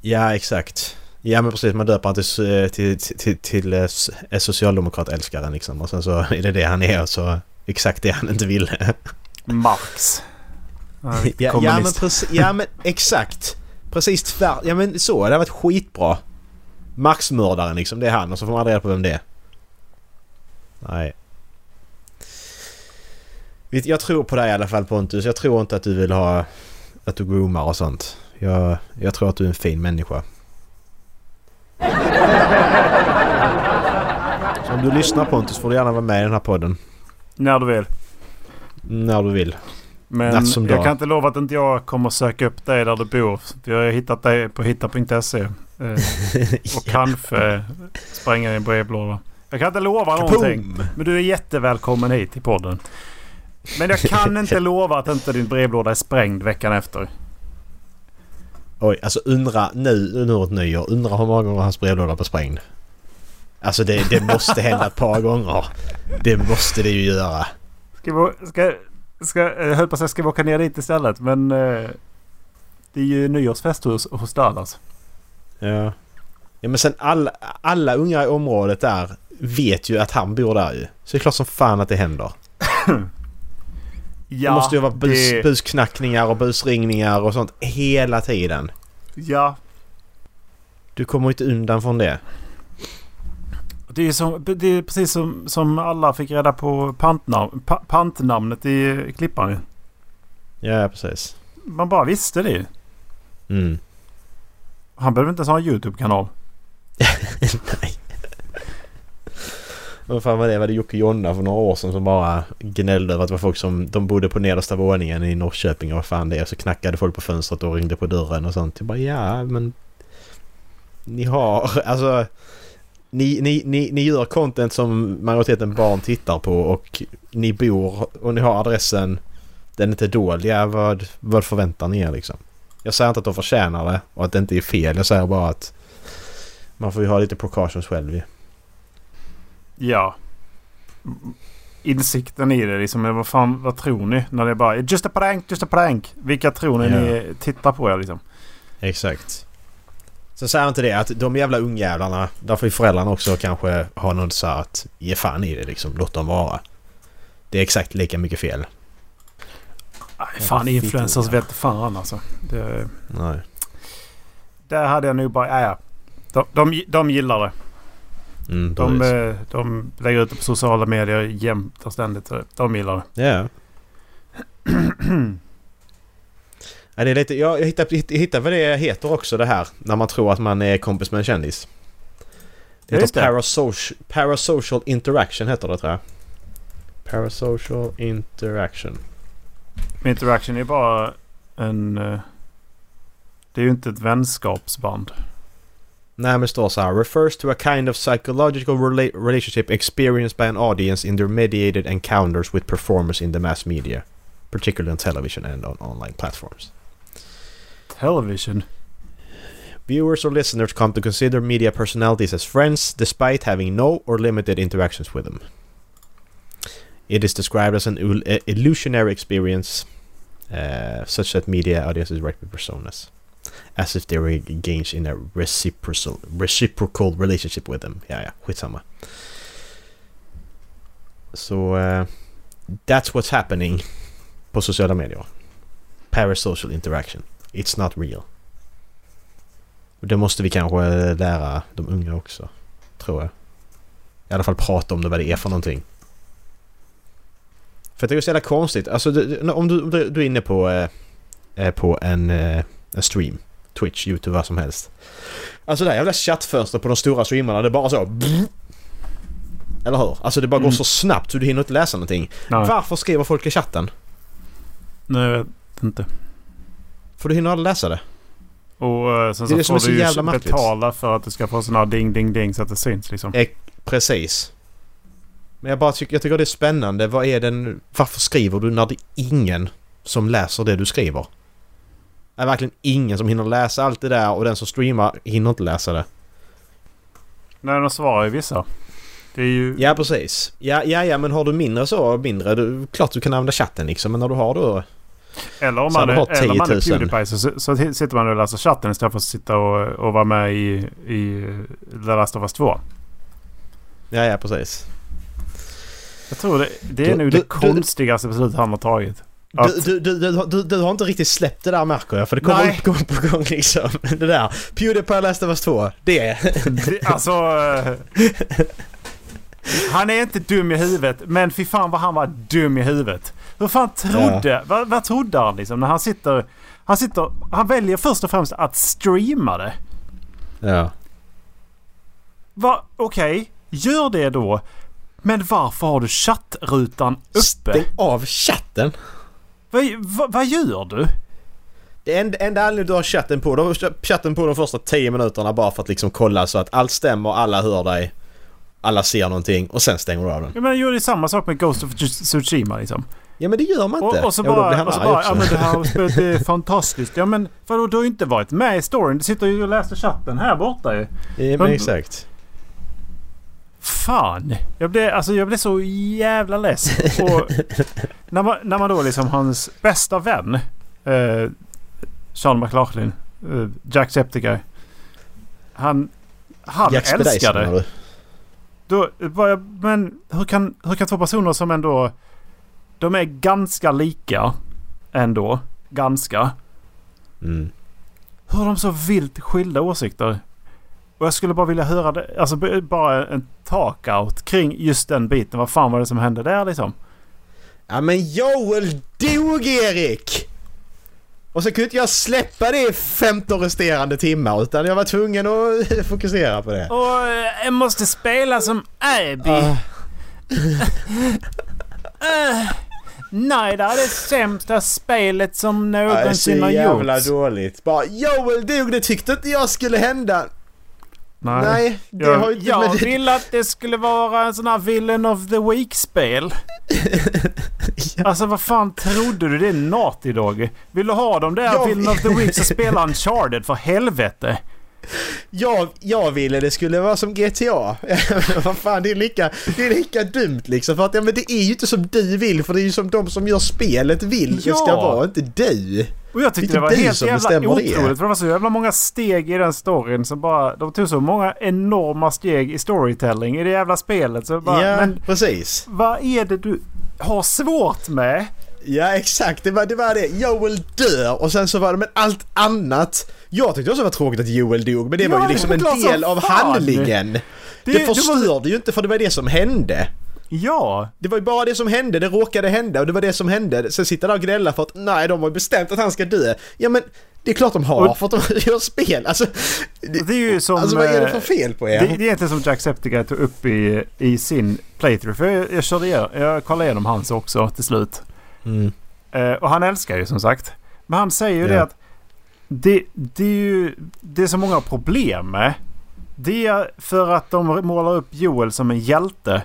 Ja, exakt. Ja men precis, man döper han till, till, till, till, till eh, eh, socialdemokratälskaren liksom. Och sen så är det det han är och så exakt det han inte ville. Marx. Ja, ja, men precis, ja men exakt. Precis tvär. Ja men så. Det har varit skitbra. Maxmördaren liksom. Det är han och så får man reda på vem det är. Nej. Jag tror på dig i alla fall Pontus. Jag tror inte att du vill ha... Att du groomar och sånt. Jag, jag tror att du är en fin människa. Så om du lyssnar Pontus får du gärna vara med i den här podden. När du vill. När du vill. Men Natt som jag dag. kan inte lova att inte jag kommer söka upp dig där du bor. Vi har hittat dig på hitta.se. Eh, och kanske spränga i en brevlåda. Jag kan inte lova någonting. Men du är jättevälkommen hit till podden. Men jag kan inte lova att inte din brevlåda är sprängd veckan efter. Oj, alltså undra nu, nu åt nyår. Undra hur många gånger hans brevlåda var sprängd. Alltså det, det måste hända ett par gånger. Det måste det ju göra. Ska vi, ska, ska, jag höll på att säga ska vi åka ner dit istället. Men eh, det är ju nyårsfest hos, hos Dallas. Ja. Ja men sen alla, alla unga i området där vet ju att han bor där ju. Så det är klart som fan att det händer. Ja, det måste ju vara bus, det- busknackningar och busringningar och sånt hela tiden. Ja, Du kommer inte undan från det. det är, som, det är precis som, som alla fick reda på pantnam, pa, pantnamnet i Klippan. ju. Ja, precis. Man bara visste det. Mm. Han behöver inte ens ha en YouTube-kanal. Vad fan var det? Var det Jocke Jonna för några år sedan som bara gnällde över att det var folk som... De bodde på nedersta våningen i Norrköping och vad fan det är. Och så knackade folk på fönstret och ringde på dörren och sånt. Jag bara ja men... Ni har... Alltså... Ni, ni, ni, ni gör content som majoriteten barn tittar på och ni bor och ni har adressen. Den är inte dold. Ja, vad, vad förväntar ni er liksom? Jag säger inte att de förtjänar det och att det inte är fel. Jag säger bara att man får ju ha lite precautions själv ju. Ja. Insikten i det liksom. Vad fan, vad tror ni? När det är bara just a prank, just a prank. Vilka tror ni Ja. ni tittar på er liksom? Exakt. Sen säger inte det att de jävla ungjävlarna, där får ju föräldrarna också kanske ha något så här att ge fan i det liksom. Låt dem vara. Det är exakt lika mycket fel. Aj, fan influencers vet fan alltså. Det, Nej. där hade jag nog bara, ja ja. De, de, de gillar det. Mm, De, eh, de lägger ut det på sociala medier jämt och ständigt. De gillar det. Ja. ja det är lite, jag, jag hittade vad det heter också det här. När man tror att man är kompis med en kändis. Det heter det. parasocial, parasocial interaction heter det tror jag. Parasocial interaction. Interaction är bara en... eh, Det är ju inte ett vänskapsband. Nej men det står så här. Refers to a kind of psychological rela- relationship experienced by an audience in their mediated encounters with performers in the mass media. Particularly on television and on online platforms. Television. Viewers or listeners come to consider media personalities as friends despite having no or limited interactions with them. It is described as an il- illusionary experience, uh, such that media audiences recognize personas, as if they were engaged in a reciprocal, reciprocal relationship with them. Ja, ja, skitsamma. Så uh, that's what's happening på sociala medier. Parasocial interaction. It's not real. Och det måste vi kanske lära de unga också. Tror jag. I alla fall prata om det, vad det är för någonting. För det är så jävla konstigt. Alltså om, du, om du är inne på, eh, eh på en, eh, en stream. Twitch, YouTube, vad som helst. Alltså det här jävla chattfönstret på de stora streamarna, det är bara så... Eller hur? Alltså det bara går Mm. så snabbt så du hinner inte läsa någonting. Nej, Varför skriver folk i chatten? Nej jag vet inte. För du hinner aldrig läsa det. Och eh, sen Det är det så som är får så du ju betala för att du ska få sån här ding ding ding så att det syns liksom. Eh, Precis. Men jag bara tycker, jag tycker det är spännande. Vad är den... Varför skriver du när det är ingen som läser det du skriver? Är verkligen ingen som hinner läsa allt det där och den som streamar hinner inte läsa det. Nej, de svarar ju vissa. Det är ju... Ja, precis. Ja, ja, ja men har du mindre så, mindre, du, klart du kan använda chatten liksom. Men när du har då... Eller om Så man, är, har eller om man är 10 000. Pewdiepie så, så sitter man och läser chatten istället för att sitta och, och vara med i, i The Last of Us 2. Ja, ja, precis. Jag tror det, det är Du- nog du- det konstigaste beslutet han har tagit. Att, Du, du, du, du, har inte riktigt släppt det där märker jag för det kommer upp gång på gång liksom. Det där. Pewdiepie Last of Us 2. Det. det, alltså... eh, han är inte dum i huvudet, men fy fan vad han var dum i huvudet. Hur fan trodde... Vad, vad trodde han liksom när han sitter... Han sitter... Han väljer först och främst att streama det. Ja. Va, Okej, gör det då. Men varför har du chattrutan uppe? Stäng av chatten. Vad, vad, vad gör du? Det enda, enda anledningen du har chatten på, du har chatten på de första 10 minuterna bara för att liksom kolla så att allt stämmer, alla hör dig. Alla ser någonting och sen stänger du av den. Jag menar, gör det samma sak med Ghost of Tsushima liksom. Ja men det gör man inte. Och, och så Ja, då blir bara, han och så bara ja men det här spelet är fantastiskt. Ja men vadå, du har ju inte varit med i storyn. Du sitter ju och läser chatten här borta ju. Ja, men exakt. Fan! Jag blev, alltså jag blev så jävla less. Och när, man, när man då liksom hans bästa vän, eh, Sean McLaughlin, eh, Jacksepticeye. Han, han Jack älskade. Då, bara, men hur kan, hur kan två personer som ändå... De är ganska lika ändå. Ganska. Mm. Hur har de så vilt skilda åsikter? Och jag skulle bara vilja höra det, alltså bara en talk-out kring just den biten. Vad fan var det som hände där liksom? Ja men Joel dog Erik! Och så kunde inte jag släppa det i 15 resterande timmar utan jag var tvungen att fokusera på det. Och eh, jag måste spela som Abby. Ah, Eh, nej, det är det sämsta spelet som det är så någonsin har jävla gjorts. dåligt. Bara Joel dog, det tyckte inte jag skulle hända. Nej. Nej, det jag, har inte jag med det... ville att det skulle vara en sån här Villain of the Week-spel. Alltså vad fan trodde du? Det är Naughty Dog. Vill du ha dem där Jag- Villain of the Week så spela Uncharted för helvete. Jag, jag ville det skulle vara som GTA. Vad fan, det är, lika, det är lika dumt liksom. För att ja, men det är ju inte som du vill för det är ju som de som gör spelet vill det ska Ja. vara, inte du. Och jag tyckte Det det var helt jävla otroligt. det. För det var så jävla många steg i den storyn som bara... De tog så många enorma steg i storytelling i det jävla spelet. Så bara, ja, Men precis. vad är det du har svårt med? Ja exakt, det var, det var det. Joel dör och sen så var det men allt annat. Jag tyckte också det var tråkigt att Joel dog men det Ja, var ju liksom en del av handlingen. Det, Det- förstörde var- ju inte för det var det som hände. Ja, Det var ju bara det som hände, det råkade hända och det var det som hände. Sen sitter där och gnälla för att nej de har bestämt att han ska dö. Ja men det är klart de har Och- för att de gör spel. Alltså, det, det är ju som... alltså vad är det för eh, fel på Det, er? det är egentligen som Jacksepticeye tog upp i, i sin playthrough. För jag, jag körde igen, jag kollade igenom hans också till slut. Mm. Eh, och han älskar ju som sagt. Men han säger ju det Ja. att det, det är ju det är så många problem med. Det är för att de målar upp Joel som en hjälte.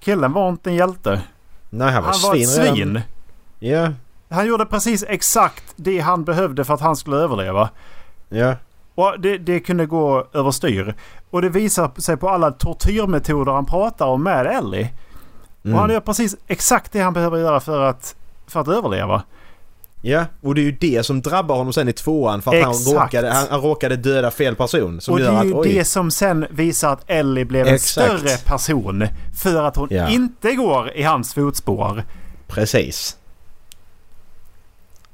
Killen var inte en hjälte. Nej han var, Han var ett svin. svin. Ja, Han gjorde precis exakt det han behövde för att han skulle överleva. ja. Och det, det kunde gå överstyr. Och det visar sig på alla tortyrmetoder han pratar om med Ellie. Och han Mm. gör precis exakt det han behöver göra för att, för att överleva. Ja, och det är ju det som drabbar honom sen i tvåan för att han råkade, han, han råkade döda fel person. Och det är att ju oj, det som sen visar att Ellie blev en Exakt. större person. För att hon Ja. inte går i hans fotspår. precis.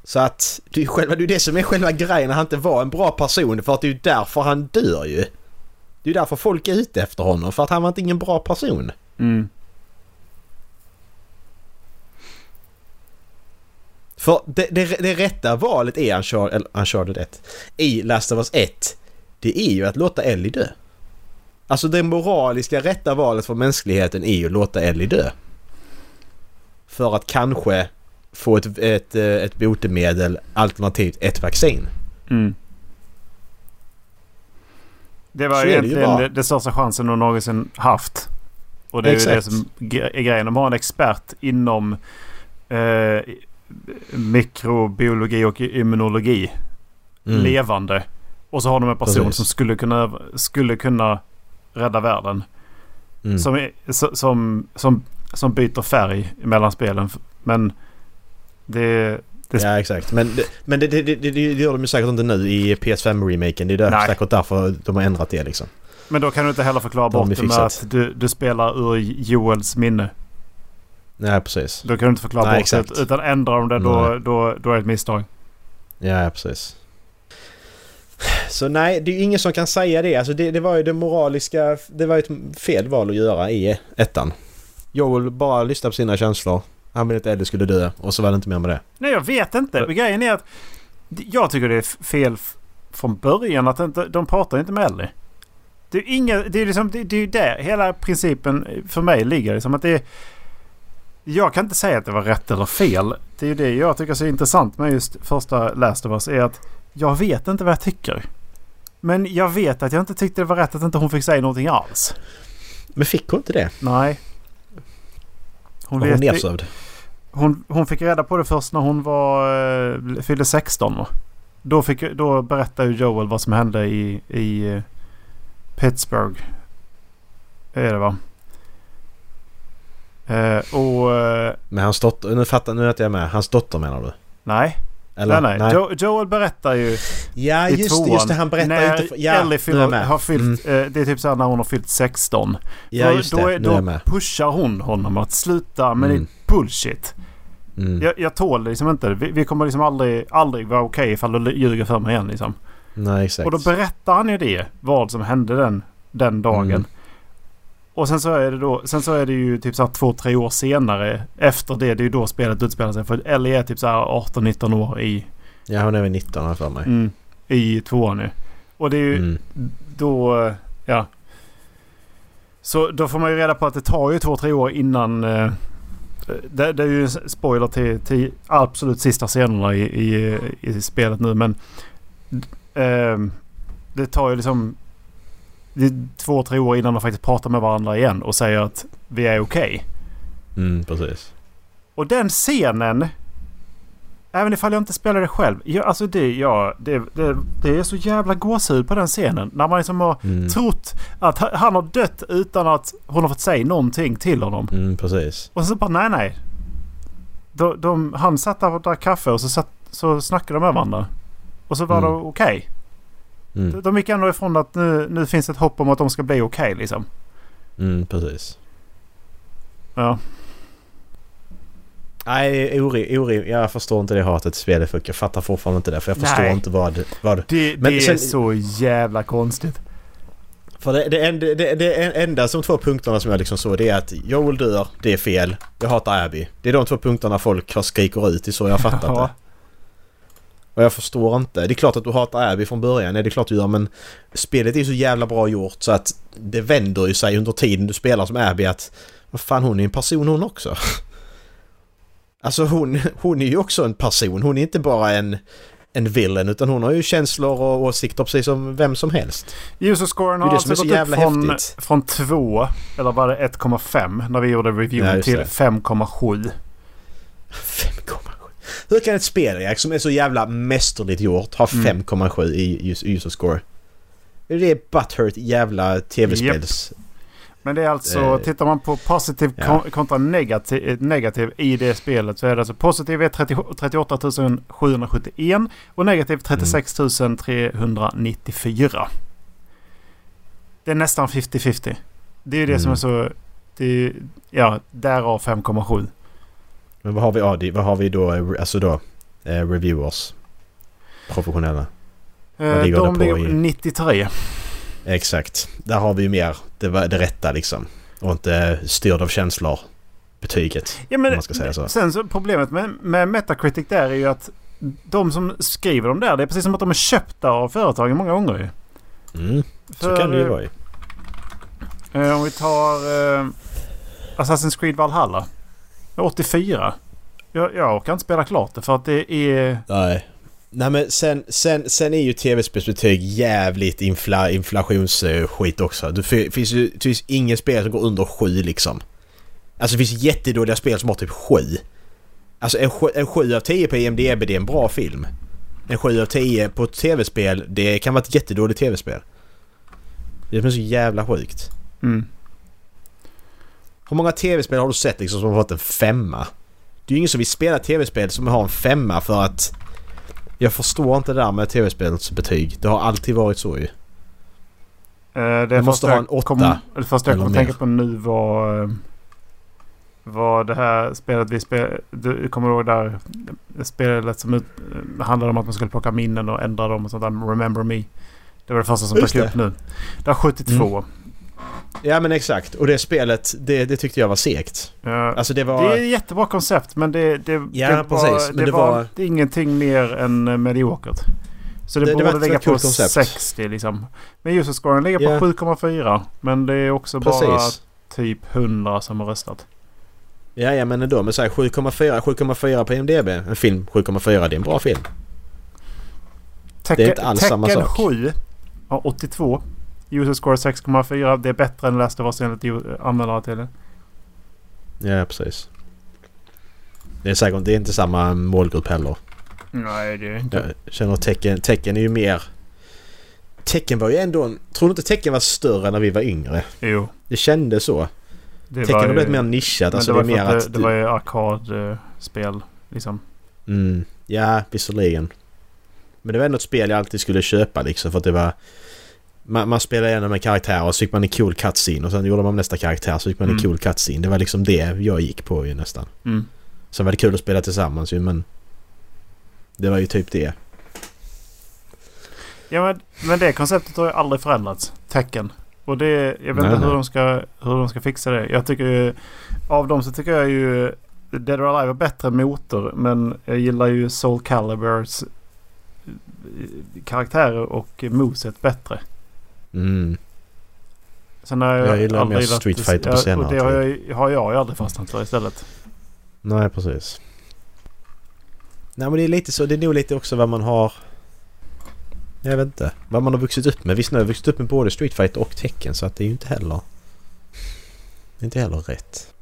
Så att det är själva, det är det som är själva grejen när han inte var en bra person för att det är ju därför han dör ju. Det är ju därför folk är ute efter honom för att han var inte ingen bra person. Mm. För det, det, det rätta valet i Uncharted, eller Uncharted 1, i Last of Us 1, det är ju att låta Ellie dö. Alltså det moraliska rätta valet för mänskligheten är ju att låta Ellie dö. För att kanske få ett, ett, eh, ett botemedel alternativt ett vaccin. Mm. Det var Så är det egentligen bara. det största chansen de någonsin haft. Och det är ju det Exakt. som är grejen. De har en expert inom eh, mikrobiologi och immunologi. Mm. Levande. Och så har de en person Precis. som skulle kunna, skulle kunna rädda världen. Mm. Som, är, som, som, som byter färg mellan spelen. Men det... det Ja exakt. Men, det, men det, det, det, gör de ju säkert inte nu i PS5-remaken. Det är där, säkert därför de har ändrat det liksom. Men då kan du inte heller förklara De bort det med att du, du spelar ur Joels minne. Ja, precis. Då kan du inte förklara Nej, bort exakt. det. Utan ändrar de det då, Nej. då, då är det ett misstag. Ja, precis. Så nej, det är ju ingen som kan säga det. Alltså det, det var ju det moraliska... Det var ju ett fel val att göra i ettan. Joel bara lyssnade på sina känslor. Han ville att Eddie skulle dö och så var det inte mer med det. Nej, jag vet inte. Men grejen är att jag tycker det är fel från början att inte, de pratar inte med Ellie. Det är, inga, det är liksom, det, det är ju där hela principen för mig ligger. Liksom att det är, jag kan inte säga att det var rätt eller fel. Det är ju det jag tycker är så intressant med just första Last of Us är att jag vet inte vad jag tycker. Men jag vet att jag inte tyckte det var rätt att inte hon fick säga någonting alls. Men fick hon inte det? Nej. Hon, Var hon nedsövd? hon, hon fick reda på det först när hon var, eh, fyllde 16 va? Då, fick, då berättade Joel vad som hände i, i eh, Pittsburgh. Är det va? Eh, och... Eh, Men hans dotter... Nu fattar nu att jag är med. Hans dotter menar du? nej. Eller? nej, nej. Jo, Joel berättar ju Ja, i just tvåan. det, just det. Han berättar när inte... för- Ja, Ellie fyller, har fyllt... Mm. Eh, det är typ så här när hon har fyllt 16. Ja, Då- just då, det. är- Nu är då med. pushar hon honom att sluta med Mm. ditt bullshit. Mm. Jag, jag tål det liksom inte. Vi, vi kommer liksom aldrig, aldrig vara okej ifall du ljuger för mig igen liksom. Nej, exakt. Och då berättar han ju det. Vad som hände den, den dagen. Mm. Och sen så är det då, sen så är det ju typ så två, tre år senare. Efter det, det är ju då spelet utspelar sig. För Ellie är typ så här 18-19 år i, Ja, hon är väl 19 här för mig. mm, i tvåan nu. Och det är ju Mm. då, ja. Så då får man ju reda på att det tar ju två, tre år innan. Eh, det, det är ju en spoiler till, till absolut sista scenerna i, i, i spelet nu. Men eh, det tar ju liksom det är två, tre år innan de faktiskt pratar med varandra igen och säger att vi är okej. Mm, precis. Och den scenen. Även ifall jag inte spelar det själv. Jag, alltså det, ja, det, det, det är så jävla gåshud på den scenen. När man liksom har Mm. trott att ha- han har dött utan att hon har fått säga någonting till honom. Mm, precis. Och så bara nej nej. De, de, han satt där och drack kaffe och så, satt, så snackade de med varandra. Och så var Mm. det okej. Mm. De- gick ändå ifrån att nu, nu finns ett hopp om att de ska bli okej liksom. Mm, precis. Ja. Nej, ori, ori, jag förstår inte det hatet. För jag fattar fortfarande inte det. För jag förstår Nej. inte vad... vad Det, Men det sen- är så jävla konstigt. för det, det, enda, det, det enda som två punkterna som jag liksom såg det är att Joel dör, det är fel. Jag hatar Abby. Det är de två punkterna folk har skriker ut i så jag har fattat Ja. det. Och jag förstår inte. Det är klart att du hatar Abby från början. Det är klart du gör men spelet är så jävla bra gjort så att det vänder ju sig under tiden du spelar som Abby att vad fan hon är en person hon också. Alltså hon, hon är ju också en person. Hon är inte bara en, en villain utan hon har ju känslor och åsikter precis som vem som helst. User-scoren har alltså gått upp från, häftigt. från 2, eller var det 1,5 när vi gjorde Ja, reviewen just till det. 5,7. 5,7. Hur kan ett spel Jack, som är så jävla mästerligt gjort ha Mm. 5,7 i us- user score? Det är butthurt jävla tv-spels... Men det är alltså, Eh, tittar man på positiv ja. kon- kontra negativ, eh, negativ i det spelet så är det alltså positiv är 30, 38 771 och negativ 36 394. Det är nästan 50-50. Det är ju det som Mm. är så... Det är, ja, därav 5,7. Men vad har vi, det- vad har vi då, eh, alltså då, eh, reviewers? Professionella. Eh, ligger de ligger i? 93. Exakt. Där har vi ju mer det, det rätta liksom. Och inte styrd av känslor. Betyget. Ja, men man ska säga så. Sen så problemet med, med Metacritic där är ju att de som skriver dem där, det är precis som att de är köpta av företagen många gånger ju. Mm, så För, kan det ju eh, vara ju. Eh, om vi tar eh, Assassin's Creed Valhalla. 84. Jag, jag orkar inte spela klart det för att det är... Nej. Nej men sen, sen, sen är ju tv-spelsbetyg jävligt infla, inflationsskit också. Det fi- finns ju det finns inget spel som går under 7 liksom. Alltså det finns jättedåliga spel som har typ 7. Alltså en, sju- en 7 av 10 på IMDB det är en bra film. En 7 av 10 på ett tv-spel det kan vara ett jättedåligt tv-spel. Det är så jävla sjukt. Mm. Hur många tv-spel har du sett liksom som har fått en femma? Det är ju ingen som vill spela tv-spel som har en femma för att... Jag förstår inte det där med tv-spelets betyg. Det har alltid varit så ju. Eh, det måste ha en åtta Kom, det första jag eller kom att mer. tänka på nu var... eh, var det här spelet vi spelade... Du kommer ihåg där spelet som ut, handlade om att man skulle plocka minnen och ändra dem och sånt där. Remember Me. Det var det första som dök upp nu. Det var 72. Ja men exakt. Och det spelet, det, det tyckte jag var segt. Ja, Alltså det var... Det är ett jättebra koncept men det, det, Ja, det, var, men det, det var, var- det är ingenting mer än eh, mediokert. Så det, Det- det borde ett ligga på koncept. 60 liksom. Men user-scoren ligger på Ja. 7,4. Men det är också bara Precis. typ 100 som har röstat. Ja, ja men ändå. Men så här 7,4 7,4 på IMDB. En film 7,4 det är en bra film. Tekken, inte alls samma sak. 7 har 82. User score 6,4. Det är bättre än Last of Us enligt ju- användare till det. Ja precis. Det är säkert det är inte samma målgrupp heller. Nej, det är inte. Jag känner tecken, tecken är ju mer... Tecken var ju ändå en... Tror du inte tecken var större när vi var yngre? Jo. Det kändes så. Det Tecken har blivit mer nischat. Men Alltså det det, var för mer att att... det, det var ju arkadspel liksom. Mm, ja, visserligen. Men det var ändå ett spel jag alltid skulle köpa liksom för att det var... Man, man spelade igenom en karaktär och så fick man en cool cutscene och sen gjorde man nästa karaktär så fick man en Mm. cool cutscene. Det var liksom det jag gick på ju nästan. Mm. Sen var det kul att spela tillsammans ju men... Det var ju typ det. Ja men, men det konceptet har ju aldrig förändrats. Tecken. Och det, jag vet Nej, inte hur nej. de, ska, hur de ska fixa det. Jag tycker ju, Av dem så tycker jag ju Dead or Alive är bättre motor. Men jag gillar ju Soul Caliburs eh, karaktärer och moveset bättre. Mm. Sen har jag, Jag gillar mer gillat- Street Fighter på senare Och det har jag, har jag ju aldrig fastnat för istället. Nej, precis. Nej men det är lite så. Det är nog lite också vad man har... Jag vet inte. Vad man har vuxit upp med. Visst nu har jag vuxit upp med både Street Fighter och Tekken så att det är ju inte heller... Det är inte heller rätt.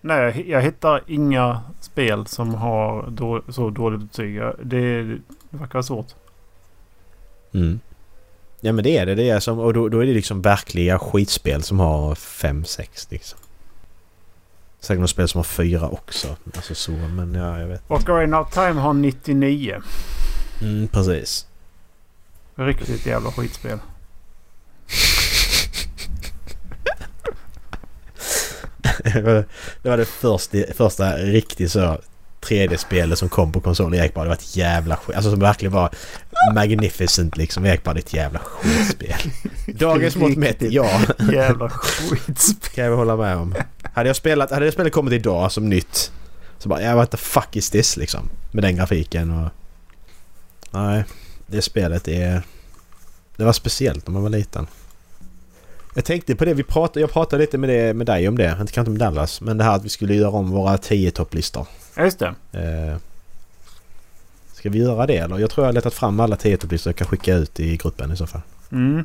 Nej, jag, hittar inga spel som har då, så dåligt betyg. Det, det verkar svårt. Mm. Ja men det är det. det är som, och då, då är det liksom verkliga skitspel som har 5-6 liksom. Säkert några spel som har 4 också. Alltså så men ja jag vet. Ocarina of Time har 99. Mm, precis. Riktigt jävla skitspel. det, var det första, första riktigt så 3D-spelet som kom på konsolen. Gick bara det var ett jävla skit. Alltså som verkligen var magnificent liksom. Gick bara det är ett jävla skitspel. Dagens mått mätt, ja. Jävla skitspel. Kan jag hålla med om. Hade jag spelat, hade det spelet kommit idag som nytt. Så bara, ja what the fuck is this liksom. Med den grafiken och... Nej, det spelet är... Det var speciellt när man var liten. Jag tänkte på det vi pratade, jag pratade lite med, det, med dig om det, inte kanske med Dallas. Men det här att vi skulle göra om våra 10 topplistor. Ja, just det. Eh, ska vi göra det eller? Jag tror jag har letat fram alla 10 topplistor jag kan skicka ut i gruppen i så fall. Mm.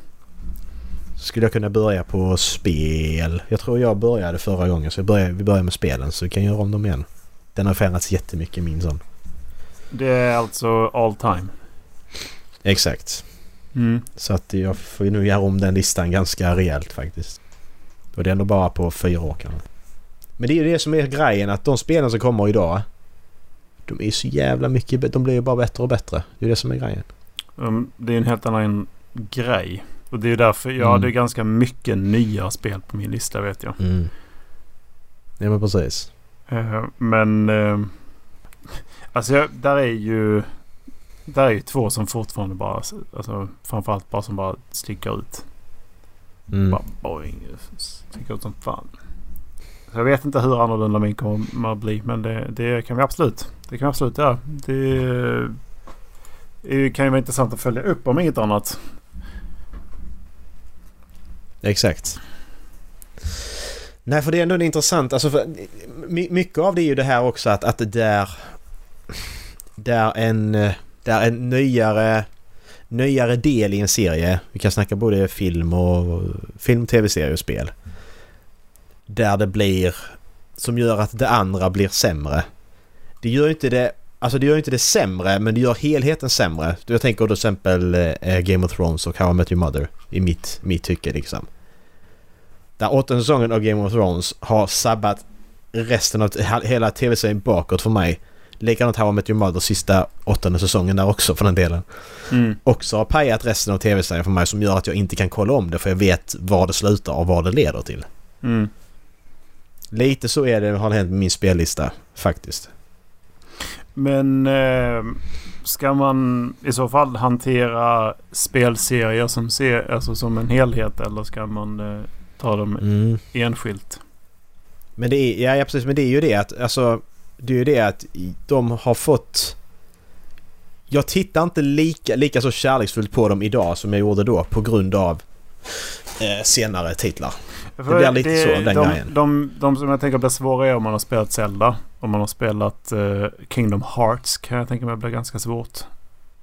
Så skulle jag kunna börja på spel. Jag tror jag började förra gången så börjar, vi börjar med spelen så vi kan göra om dem igen. Den har förändrats jättemycket min sån. Det är alltså all time. Exakt. Mm. Så att jag får nu göra om den listan ganska rejält faktiskt. Och det är ändå bara på fyra år kanske. Men det är ju det som är grejen att de spelen som kommer idag. De är ju så jävla mycket De blir ju bara bättre och bättre. Det är det som är grejen. Um, det är en helt annan grej. Och det är därför jag Mm. hade ganska mycket nya spel på min lista vet jag. Mm. Ja men precis. Eh, men... eh, alltså jag, där är ju... Där är ju två som fortfarande bara... Alltså framförallt bara som bara sticker ut. Mm. Bara boing. Sticker ut som fan. Så jag vet inte hur annorlunda min kommer att bli. Men det, det kan vi absolut. Det kan vi absolut göra. Det, det kan ju vara intressant att följa upp om inget annat. Exakt. Nej, för det är ändå intressant. Alltså för, mycket av det är ju det här också att, att det där... Där en, där en nyare, nyare del i en serie. Vi kan snacka både film och film, tv-serie och spel. Där det blir... Som gör att det andra blir sämre. Det gör inte det... Alltså det gör inte det sämre men det gör helheten sämre. Jag tänker då till exempel eh, Game of Thrones och How I Met Your Mother. I mitt, mitt tycke liksom. Där åttonde säsongen av Game of Thrones har sabbat resten av he- hela tv-serien bakåt för mig. Likadant How I Met Your Mother sista åttonde säsongen där också för den delen. Mm. Också har pajat resten av tv-serien för mig som gör att jag inte kan kolla om det för jag vet var det slutar och vad det leder till. Mm. Lite så är det, har det hänt med min spellista faktiskt. Men eh, ska man i så fall hantera spelserier som, ser, alltså som en helhet eller ska man eh, ta dem Mm. enskilt? Men det är, ja precis, men det är ju det att alltså det är ju det att de har fått... Jag tittar inte lika, lika så kärleksfullt på dem idag som jag gjorde då på grund av eh, senare titlar. För blir lite så, den de, grejen. De, de som jag tänker blir svåra är om man har spelat Zelda. Om man har spelat eh, Kingdom Hearts kan jag tänka mig blir ganska svårt.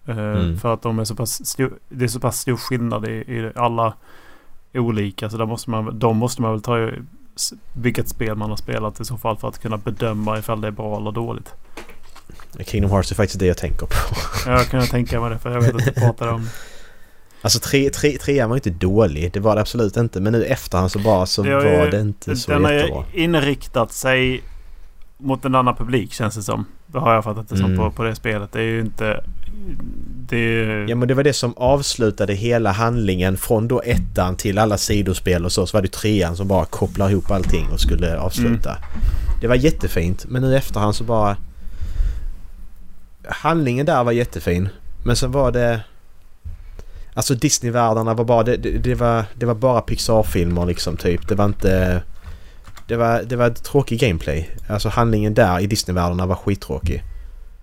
Eh, Mm. För att de är så pass stor, det är så pass stor skillnad i, i alla olika. Så där måste man, de måste man väl ta vilket spel man har spelat i så fall för att kunna bedöma ifall det är bra eller dåligt. Kingdom Hearts är faktiskt det jag tänker på. Jag kan tänka mig det för jag vet att du pratade om Alltså tre, tre, trean var inte dålig, det var det absolut inte. Men nu efterhand så bara så Det ju- var det inte så Den har jättebra. ju inriktat sig mot en annan publik känns det som. Det har jag fattat det som Mm. på, på det spelet. Det är ju inte... Det är... Ja men det var det som avslutade hela handlingen från då ettan till alla sidospel och så. Så var det trean som bara kopplar ihop allting och skulle avsluta. Det var jättefint men nu efterhand så bara... Handlingen där var jättefin. Men sen var det... Alltså Disney-världarna var bara... Det, det, det, var, det var bara Pixar-filmer liksom typ. Det var inte... Det var, det var tråkig gameplay. Alltså handlingen där i Disney-världarna var skittråkig.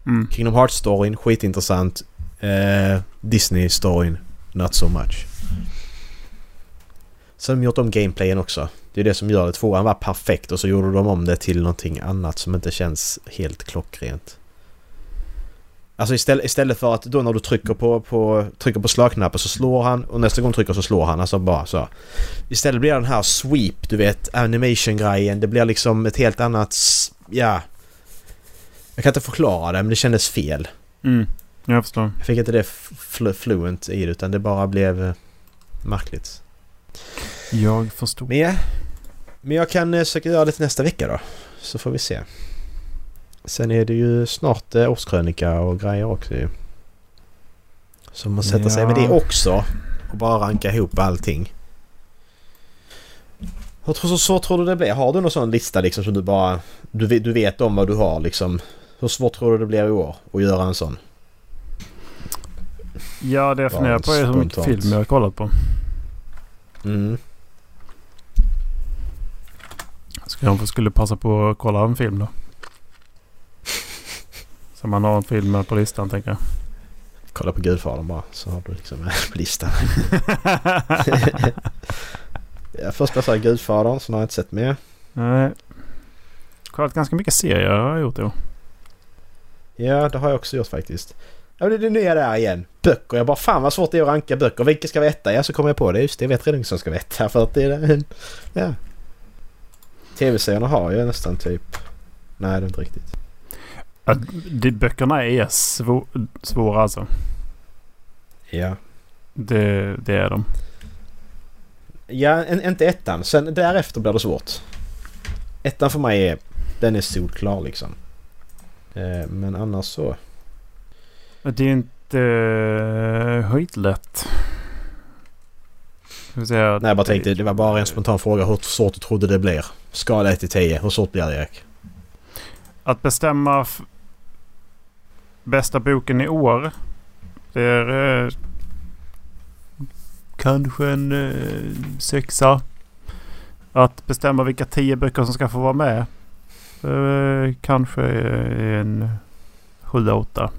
Mm. Kingdom Hearts-storyn, skitintressant. Eh, Disney-storyn, not so much. Så har de gjort om gameplayen också. Det är det som gör det. Tvåan var perfekt och så gjorde de om det till någonting annat som inte känns helt klockrent. Alltså istället, istället för att då när du trycker på, på, trycker på slagknappen så slår han och nästa gång trycker så slår han. Alltså bara så. Istället blir det den här sweep, du vet, animation-grejen. Det blir liksom ett helt annat... Ja... Jag kan inte förklara det men det kändes fel. Mm. Jag förstår. Jag fick inte det fl- fluent i det utan det bara blev eh, märkligt. Jag förstår. Men, ja, men jag kan eh, försöka göra det till nästa vecka då. Så får vi se. Sen är det ju snart eh, årskrönika och grejer också ju. Så man sätter sig Ja. med det också. Och bara ranka ihop allting. Hur tror, så, så tror du det blir? Har du någon sån lista liksom som du bara... Du, du vet om vad du har liksom. Hur svårt tror du det blir i år att göra en sån? Ja, det jag funderar på är hur mycket film jag har kollat på. Mm. Jag skulle passa på att kolla en film då. Så man har en film på listan tänker jag. Kolla på Gudfadern bara så har du liksom på listan. ja, först jag Gudfadern, så har jag inte sett mer. Nej. Kollat ganska mycket serier har jag gjort år. Ja, det har jag också gjort faktiskt. Ja, det, det är jag där igen. Böcker. Jag bara fan vad svårt det är att ranka böcker. Vilka ska veta? Ja, så kommer jag på det. Just det, jag vet redan som ska veta. För att det är. Ja. Tv-serierna har jag nästan typ... Nej, det är inte riktigt. Att de, böckerna är svå, svåra alltså. Ja. Det, det är de. Ja, en, inte ettan. Sen därefter blir det svårt. Ettan för mig är... Den är solklar liksom. Eh, men annars så... Det är inte. Ska vi säga, Nej, jag bara tänkte det var bara en spontan fråga. Hur svårt du trodde det blir? Skala 1 till 10. Hur svårt blir det Erik? Att bestämma bästa boken i år. Det är eh, kanske en eh, sexa. Att bestämma vilka tio böcker som ska få vara med. Eh, kanske eh, en sjua, åtta.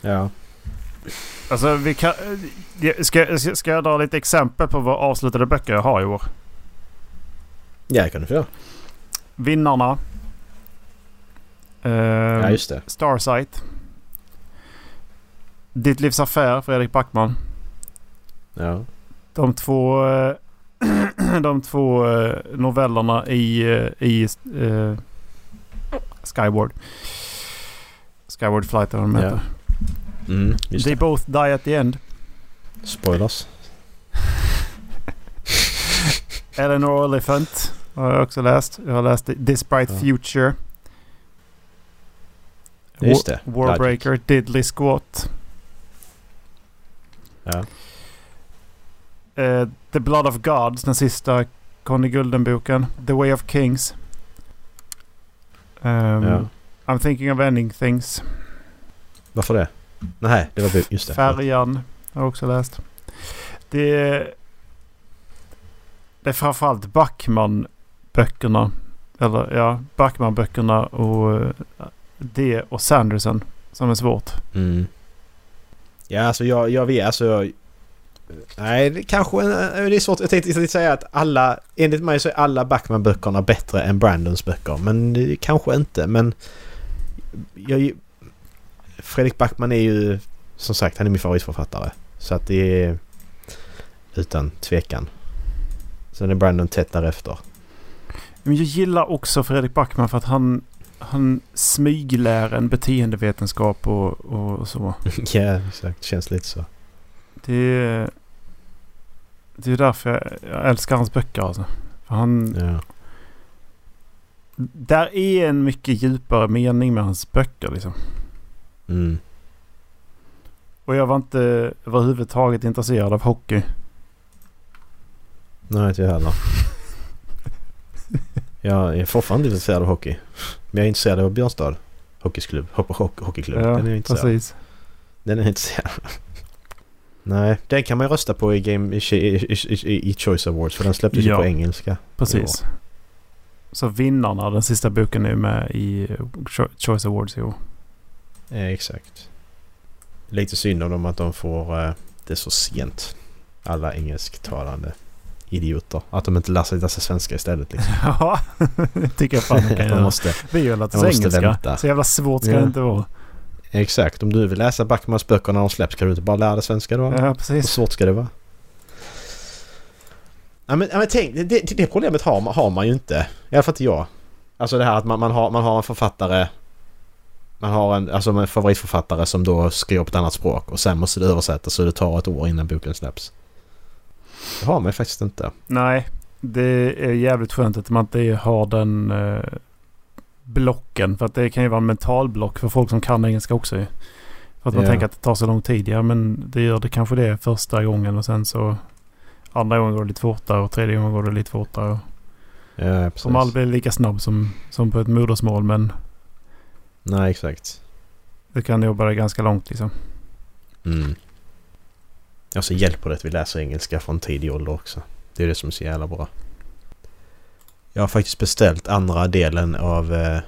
Ja. Alltså vi kan... eh, Ska, ska jag dra lite exempel på vad avslutade böcker jag har i år? Ja, det kan du få göra. Vinnarna. Eh, Ja, just det. Starsight. Ditt livs affär, Fredrik Backman. Ja. De två, eh, de två eh, novellerna i, eh, i eh, Skyward. Skyward Flight eller vad de Ja. heter. Mm, just They det. both die at the end. Spoilers. Eleanor Oliphant har jag också läst. Jag har läst This Bright Ja. Future. Just det. War, Warbreaker, Diddley Squat. Ja. Eh, The Blood of Gods, den sista Conny Gulden-boken. The Way of Kings. Ehm, Ja. I'm thinking of ending things. Varför det? Nej, det var just det. Färjan har jag också läst. Det är, det är framförallt Backman-böckerna. Eller ja, Backman-böckerna och eh, det och Sanderson som är svårt. Mm. Ja, alltså jag, jag vet alltså... Jag, nej, det kanske... Eh, det är svårt. Jag tänkte, jag tänkte säga att alla... Enligt mig så är alla Backman-böckerna bättre än Brandons böcker. Men det, kanske inte. Men... Jag, Fredrik Backman är ju... Som sagt, han är min favoritförfattare. Så att det är... Utan tvekan. Sen är Brandon tätt därefter. Men jag gillar också Fredrik Backman för att han, han smyglär en beteendevetenskap och, och så. ja, exakt. Känns lite så. Det är, det är därför jag, jag älskar hans böcker alltså. För han, Ja. där är en mycket djupare mening med hans böcker liksom. Mm. Och jag var inte överhuvudtaget intresserad av hockey. Nej, inte jag heller. Jag är fortfarande intresserad av hockey. Men jag är intresserad av Björnstad hockeyklubb. Hockey, hockey, hockeyklubb. den är jag intresserad precis. Den är jag intresserad. Nej, den kan man ju rösta på i, game, i, i, i, i Choice Awards för den släpptes ju Ja. på engelska. Precis. Så vinnarna, den sista boken är med i Cho- Choice Awards i år. Ja, exakt. Lite synd om dem att de får eh, det så sent. Alla engelsktalande idioter. Att de inte lär sig läsa svenska istället. Liksom. Ja, det tycker jag fan de kan göra. måste, Vi har lärt oss engelska. vänta. Så jävla svårt ska Ja. det inte vara. exakt, om du vill läsa Backmans böcker när de släpps kan du inte bara lära dig svenska då? Ja, Hur precis. svårt ska det vara? Ja men, ja, men tänk, det, det, det problemet har, man- har man ju inte. I alla fall inte jag. Alltså det här att man, man, har, man har en författare man har en, alltså en favoritförfattare som då skriver på ett annat språk och sen måste det översättas så det tar ett år innan boken släpps. Det har man faktiskt inte. Nej, det är jävligt skönt att man inte har den eh, blocken. För att det kan ju vara en mental block för folk som kan engelska också. För att man Ja. tänker att det tar så lång tid. Ja, men det gör det kanske det första gången och sen så andra gången går det lite fortare och tredje gången går det lite fortare. Ja, precis. Som aldrig blir lika snabb som, som på ett modersmål men Nej, exakt. det kan jobba det ganska långt liksom. Mm. Och så hjälper det att vi läser engelska från tidig ålder också. Det är det som är så jävla bra. Jag har faktiskt beställt andra delen av eh,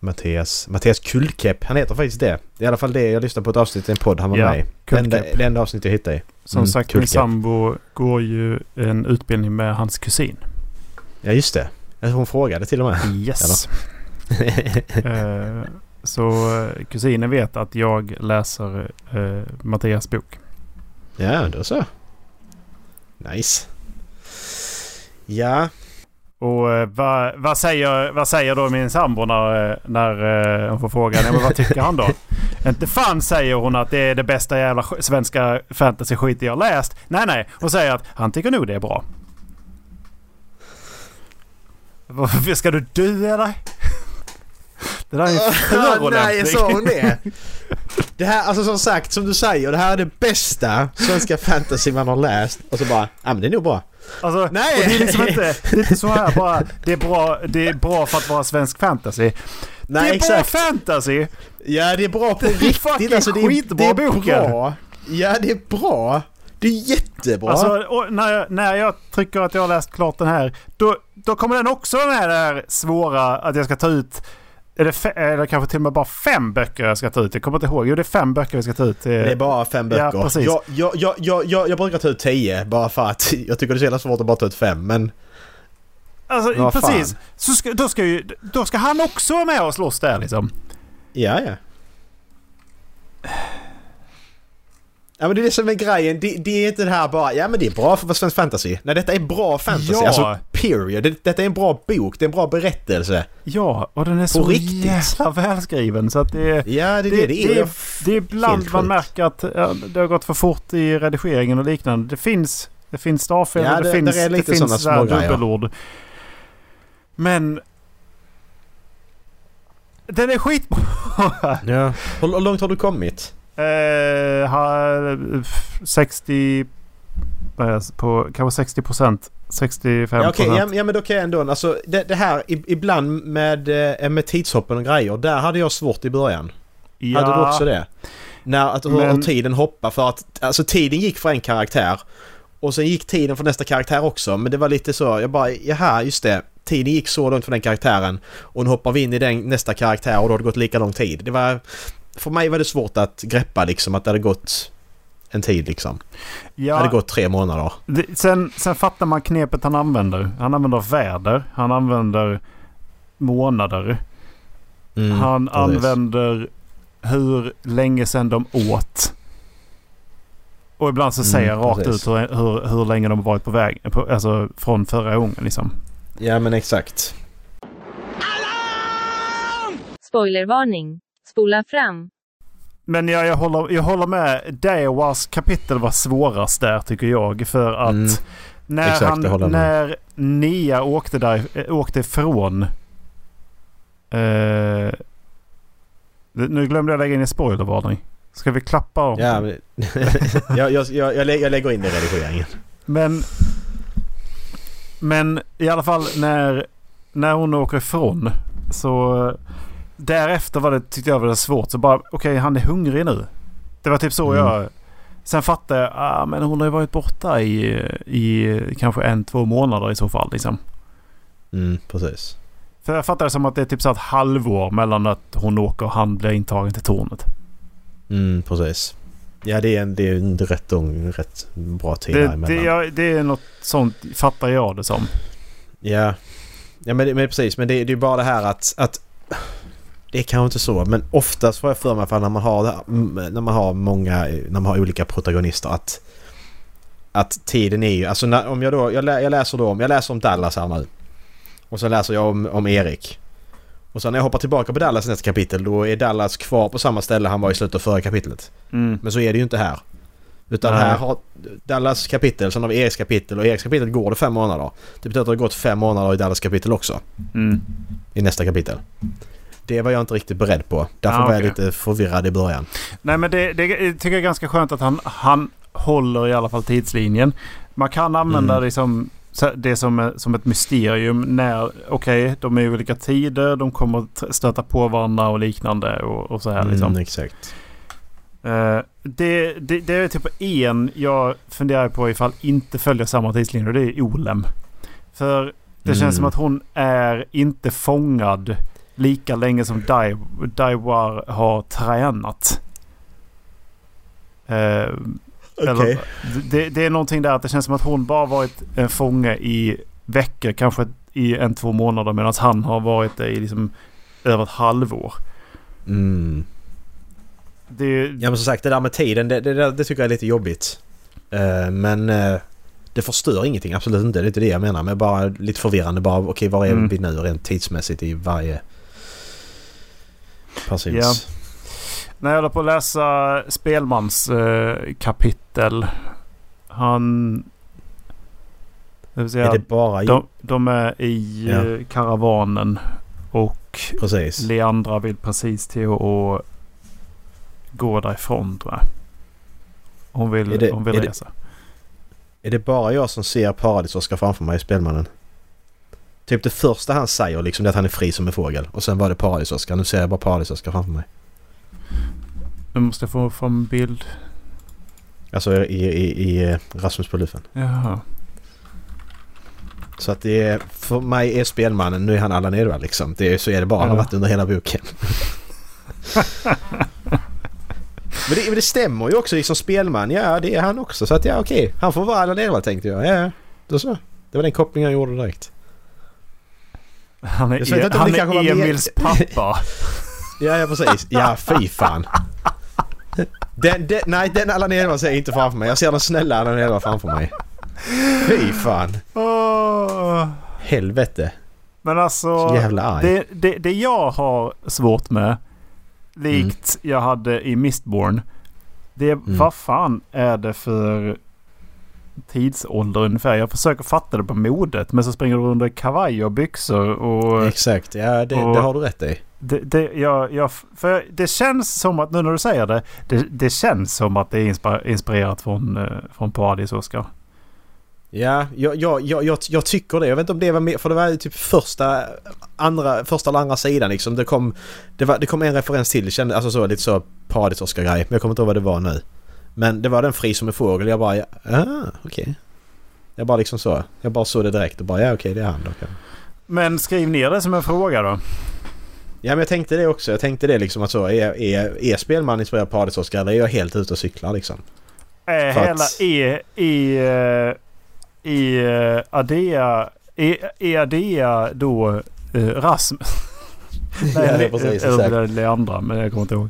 Mattias, Mattias Kullkepp. Han heter faktiskt det. I alla fall det jag lyssnade på ett avsnitt i en podd han var Ja, med i. Det enda, Kullkepp. det enda avsnitt jag hittade i. Som Mm, sagt kul min sambo går ju en utbildning med hans kusin. Ja just det. Hon frågade till och med. Yes. Eh, så eh, kusinen vet att jag läser eh, Mattias bok. Ja, då så. Nice. Ja. Och eh, vad, vad, säger, vad säger då min sambo när, eh, när eh, hon får frågan? Ja, men vad tycker han då? Inte fan säger hon att det är det bästa jävla sk- svenska fantasy-skit jag läst. Nej, nej. Hon säger att han tycker nog det är bra. Ska du dö eller? Det där är en förolämpning. Nej, sa hon det? Det här, alltså som sagt, som du säger, det här är det bästa svenska fantasy man har läst. Och så bara, ja men det är nog bra. Alltså, Nej! Det är liksom inte, det är inte så här bara, det är, bra, det är bra för att vara svensk fantasy. Nej, det är exakt. bra fantasy! Ja, det är bra på riktigt. Alltså, det är, skitbra det är boken. bra. Ja, det är bra. Det är jättebra. Alltså, när, jag, när jag trycker att jag har läst klart den här, då, då kommer den också med det här svåra att jag ska ta ut eller, fe, eller kanske till och med bara fem böcker jag ska ta ut. Jag kommer inte ihåg. Jo, det är fem böcker vi ska ta ut. det är bara fem Ja, böcker. precis. jag, jag, jag, jag, jag, jag brukar ta ut tio bara för att jag tycker det är så jävla svårt att bara ta ut fem. Men Alltså, Vad fan. precis. Så ska, då, ska ju, då ska han också vara med och slåss där liksom. ja, ja. Ja men det är det som är grejen. Det, det är inte det här bara, ja men det är bra för svensk fantasy. Nej detta är bra fantasy. Ja. Alltså period. Det, detta är en bra bok. Det är en bra berättelse. Ja, och den är så riktigt. jävla välskriven så att det är... Ja det det. Det, Det är, det, det är, det är ibland man märker att det har gått för fort i redigeringen och liknande. Det finns, det finns stavfel Ja, det, det- finns, där det lite finns smågrejer. dubbelord. Men... Den är skitbra! Ja. Hur, hur långt har du kommit? eh, har 60... vad är det, På, kanske 60 procent 65 Ja, okej, ja, ja men då kan jag ändå... Alltså det, det här ibland med, eh, med tidshoppen och grejer. Där hade jag svårt i början. Ja, Hade du också det? När att, hur, Men- hur tiden hoppar för att... Alltså tiden gick för en karaktär. Och sen gick tiden för nästa karaktär också. Men det var lite så, jag bara jaha just det. Tiden gick så långt för den karaktären. Och nu hoppar vi in i den nästa karaktär och då har det gått lika lång tid. Det var... För mig var det svårt att greppa liksom att det hade gått en tid liksom. Det ja, hade gått tre månader. det, sen, sen fattar man knepet han använder. Han använder väder. Han använder månader. Mm, han precis. använder hur länge sedan de åt. Och ibland så Mm, säger han rakt precis. ut hur, hur, hur länge de har varit på väg. På, alltså från förra gången liksom. Ja men exakt. Spoilervarning. Spola fram. Men jag, jag, håller, jag håller med. Daewas kapitel var svårast där tycker jag. För att Mm. när, Exakt, han, när Nia åkte, där, äh, åkte ifrån... Eh, nu glömde jag lägga in en spoilervarning. Ska vi klappa om? Ja, men, jag, jag, jag, jag, lä- jag lägger in det i redigeringen. Men... Men i alla fall när, när hon åker ifrån så... Därefter var det, tyckte jag var det svårt. Så bara okej han är hungrig nu. Det var typ så Mm. jag... Sen fattade jag ah, men hon har ju varit borta i, i kanske en, två månader i så fall. Liksom. Mm, precis. För jag fattade det som att det är typ så ett halvår mellan att hon åker och han blir intagen till tornet. Mm, precis. Ja, det är en, det är en rätt, lång, rätt bra tid Det, det, ja, det är något sånt fattar jag det som. Ja, ja men, men precis. Men det, det är bara det här att, att... Det är kanske inte så, men oftast får jag för mig för när man har, när man har många, när man har olika protagonister att... Att tiden är ju, alltså när, om jag då, jag, lä, jag läser då om, jag läser om Dallas här nu. Och så läser jag om, om Erik. Och sen när jag hoppar tillbaka på Dallas nästa kapitel då är Dallas kvar på samma ställe han var i slutet av förra kapitlet. Mm. Men så är det ju inte här. Utan Nej. här har Dallas kapitel, sen har vi Eriks kapitel och Eriks kapitel går det fem månader. Det betyder att det har gått fem månader i Dallas kapitel också. Mm. I nästa kapitel. Det var jag inte riktigt beredd på. Därför Ah, var jag lite förvirrad i början. Nej men det, det tycker jag är ganska skönt att han, han håller i alla fall tidslinjen. Man kan använda Mm. det, som, det som, som ett mysterium när, okej, de är i olika tider, de kommer stöta på varandra och liknande och, och så här liksom. Mm, exakt. Eh, det, det, det är typ en jag funderar på ifall inte följer samma tidslinje och det är Olem. För det känns Mm. som att hon är inte fångad lika länge som Dai- Daiwar har tränat. Eh, eller, det, det är någonting där att det känns som att hon bara varit en fånge i veckor, kanske i en, två månader medan han har varit det i liksom över ett halvår. Mm. Det, Ja men som sagt det där med tiden det, det, det, tycker jag är lite jobbigt. Eh, men eh, det förstör ingenting, absolut inte. Det är inte det jag menar. Men bara lite förvirrande bara. Okej var är Mm. vi nu rent tidsmässigt i varje persons... Ja. När jag håller på att läsa Spelmans eh, kapitel. Han... Det vill säga, Är det bara... de, de är i Ja. eh, karavanen. Och Precis. Leandra vill precis till att gå därifrån tror jag. Hon vill, det- hon vill är det- resa. Är det bara jag som ser Paradis-Oskar framför mig i Spelmannen? Typ det första han säger liksom det att han är fri som en fågel. Och sen var det Paradis-Oskar. Nu ser jag bara Paradis-Oskar framför mig. Nu måste jag få fram en bild. Alltså i, i, i eh, Rasmus på luffen. Jaha. Så att det är... För mig är Spelmannen, nu är han Allan Edward liksom. Det är, så är det bara. Han har Ja. varit under hela boken. men, det, men det stämmer ju också liksom Spelman. Ja det är han också. Så att ja okej. Han får vara Allan Edward tänkte jag. Ja, då så. Det var den kopplingen jag gjorde direkt. Han är, om han är mer- Emils pappa. Ja, ja precis. Ja, fy fan. Den, den, nej, den Allan Edward ser jag inte framför mig. Jag ser den snälla Allan Edward framför mig. Fy fan. Åh. Helvete. Men alltså. Så jävla arg. Det, det, det jag har svårt med. Likt jag hade i Mistborn. Det är Mm. vad fan är det för tidsålder ungefär? Jag försöker fatta det på modet. Men så springer du under kavaj och byxor och... Exakt, ja det, och- det har du rätt i. Det, det, jag, jag, för det känns som att nu när du säger det. Det, det känns som att det är inspirerat från, eh, från Paradis Oscar. Ja, jag, jag, jag, jag, tycker det. Jag vet inte om det var med, för det var ju typ första, andra, första eller andra sidan liksom. Det kom, det var, det kom en referens till, kände, alltså så lite så paradis grej Men jag kommer inte ihåg vad det var nu. Men det var den fri som en fågel. Jag bara, ja, ah, okej. Okay. Jag bara liksom så. Jag bara såg det direkt och bara, ja okej okay, det är han då. Men skriv ner det som en fråga då. Ja men jag tänkte det också. Jag tänkte det liksom att så är, är, är spelman inspirerad på paradis eller är jag helt ute och cyklar liksom? Är hela att... i, i, eh, i uh, Adea... Är, är Adea då uh, Rasmus? Nej, ja, precis. Eller Leandra, men jag kommer inte ihåg.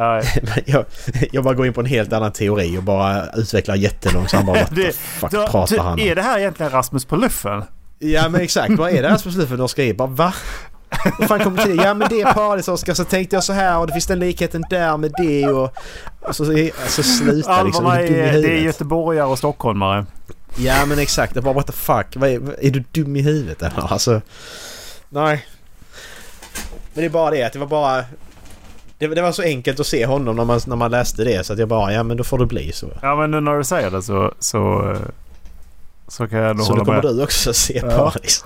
jag, jag bara går in på en helt annan teori och bara utvecklar jättelångsamt. Bara, what the fuck då, pratar han om? Är det här egentligen Rasmus på luffen? Ja men exakt, vad är det Rasmus på luffen de skriver? Bara va? Vad fan kommer till? Ja men det är paradis Oskar. Så tänkte jag så här och det finns den likheten där med det och... och så, så sluta liksom. Alvarna är, det är göteborgare och stockholmare. Ja men exakt. Det bara what the fuck. Är, är du dum i huvudet eller? Alltså... Nej. Men det är bara det att det var bara... Det, det, var så enkelt att se honom när man, när man läste det så att jag bara ja men då får det bli så. Ja men nu när du säger det så... Så, så kan jag nog så hålla med. Så då kommer du också se ja. Paris.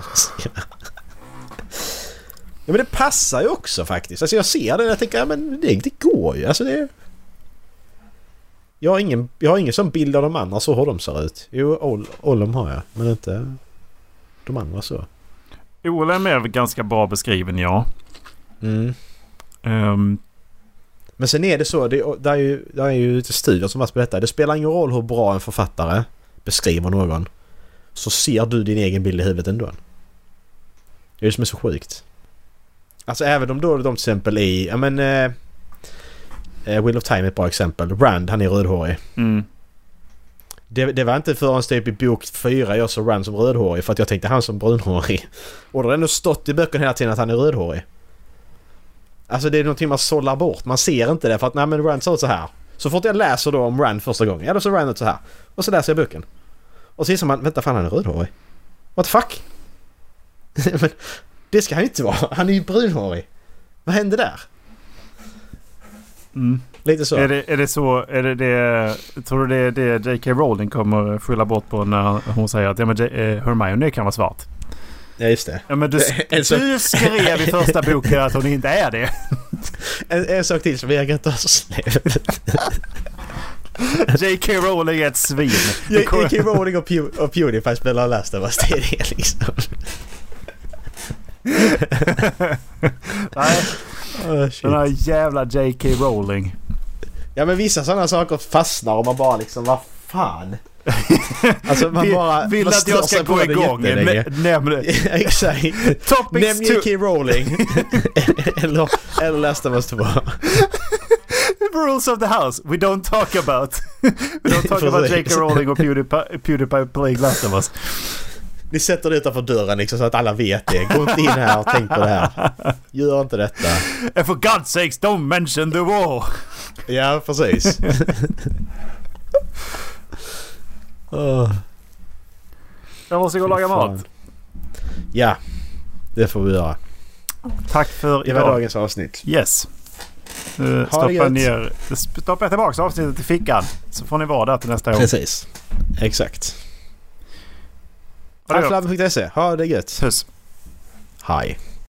Ja men det passar ju också faktiskt. Alltså jag ser det och jag tänker ja men det, det går ju. Alltså det... Jag har ingen, jag har ingen sån bild av de andra så hur de ser ut. Jo, Ollom har jag. Men inte de andra så. Olem är ganska bra beskriven ja. Mm. Um. Men sen är det så, det, det är ju, det är ju lite studier som varit på detta. Det spelar ingen roll hur bra en författare beskriver någon. Så ser du din egen bild i huvudet ändå. Det är det som är så sjukt. Alltså även om då de till exempel i, ja men... Eh, eh, Will of Time är ett bra exempel. Rand, han är rödhårig. Mm. Det, det, var inte förrän typ i bok fyra jag såg Rand som rödhårig för att jag tänkte han som brunhårig. Och det har ändå stått i böckerna hela tiden att han är rödhårig. Alltså det är någonting man sållar bort. Man ser inte det för att nej men Rand ut så här. Så fort jag läser då om Rand första gången, ja då ser Rand så här. Och så läser jag boken. Och så inser man, vänta fan han är rödhårig. What the fuck? men, det ska han inte vara. Han är ju brunhårig. Vad hände där? Mm. Lite så. Är det, är det så? Är det det, tror du det är det J.K. Rowling kommer skylla bort på när hon säger att ja, men eh, Hermione kan vara svart? Ja just det. Ja men du, du skrev i första boken att hon inte är det. en, en sak till som jag kan ta så snällt. J.K. Rowling är ett svin. J.K. Rowling och, Pew och Pewdiepie spelar Last of Us. Det är det liksom. Nej. Oh, Den här jävla J.K. Rowling. Ja men vissa sådana saker fastnar och man bara liksom vad fan. Alltså man bara... Vill att jag ska gå igång? Nämn det. Exakt. Nämn J.K. Rowling. eller, eller Last of Us 2. Rules of the house. We don't talk about. We don't talk about J.K. Rowling och Pewdiepie, Pewdiepie playing Last of Us. Ni sätter det utanför dörren liksom så att alla vet det. Gå inte in här och tänk på det här. Gör inte detta. And for God's sakes don't mention the war. Ja, precis. Jag måste gå och laga mat. Ja, det får vi göra. Tack för idag. Det var dagens avsnitt. Yes. Nu stoppar, ner, stoppar jag tillbaka avsnittet i fickan. Så får ni vara där till nästa gång. Precis. Exakt. Tack för Ha det gött. Puss. Hej.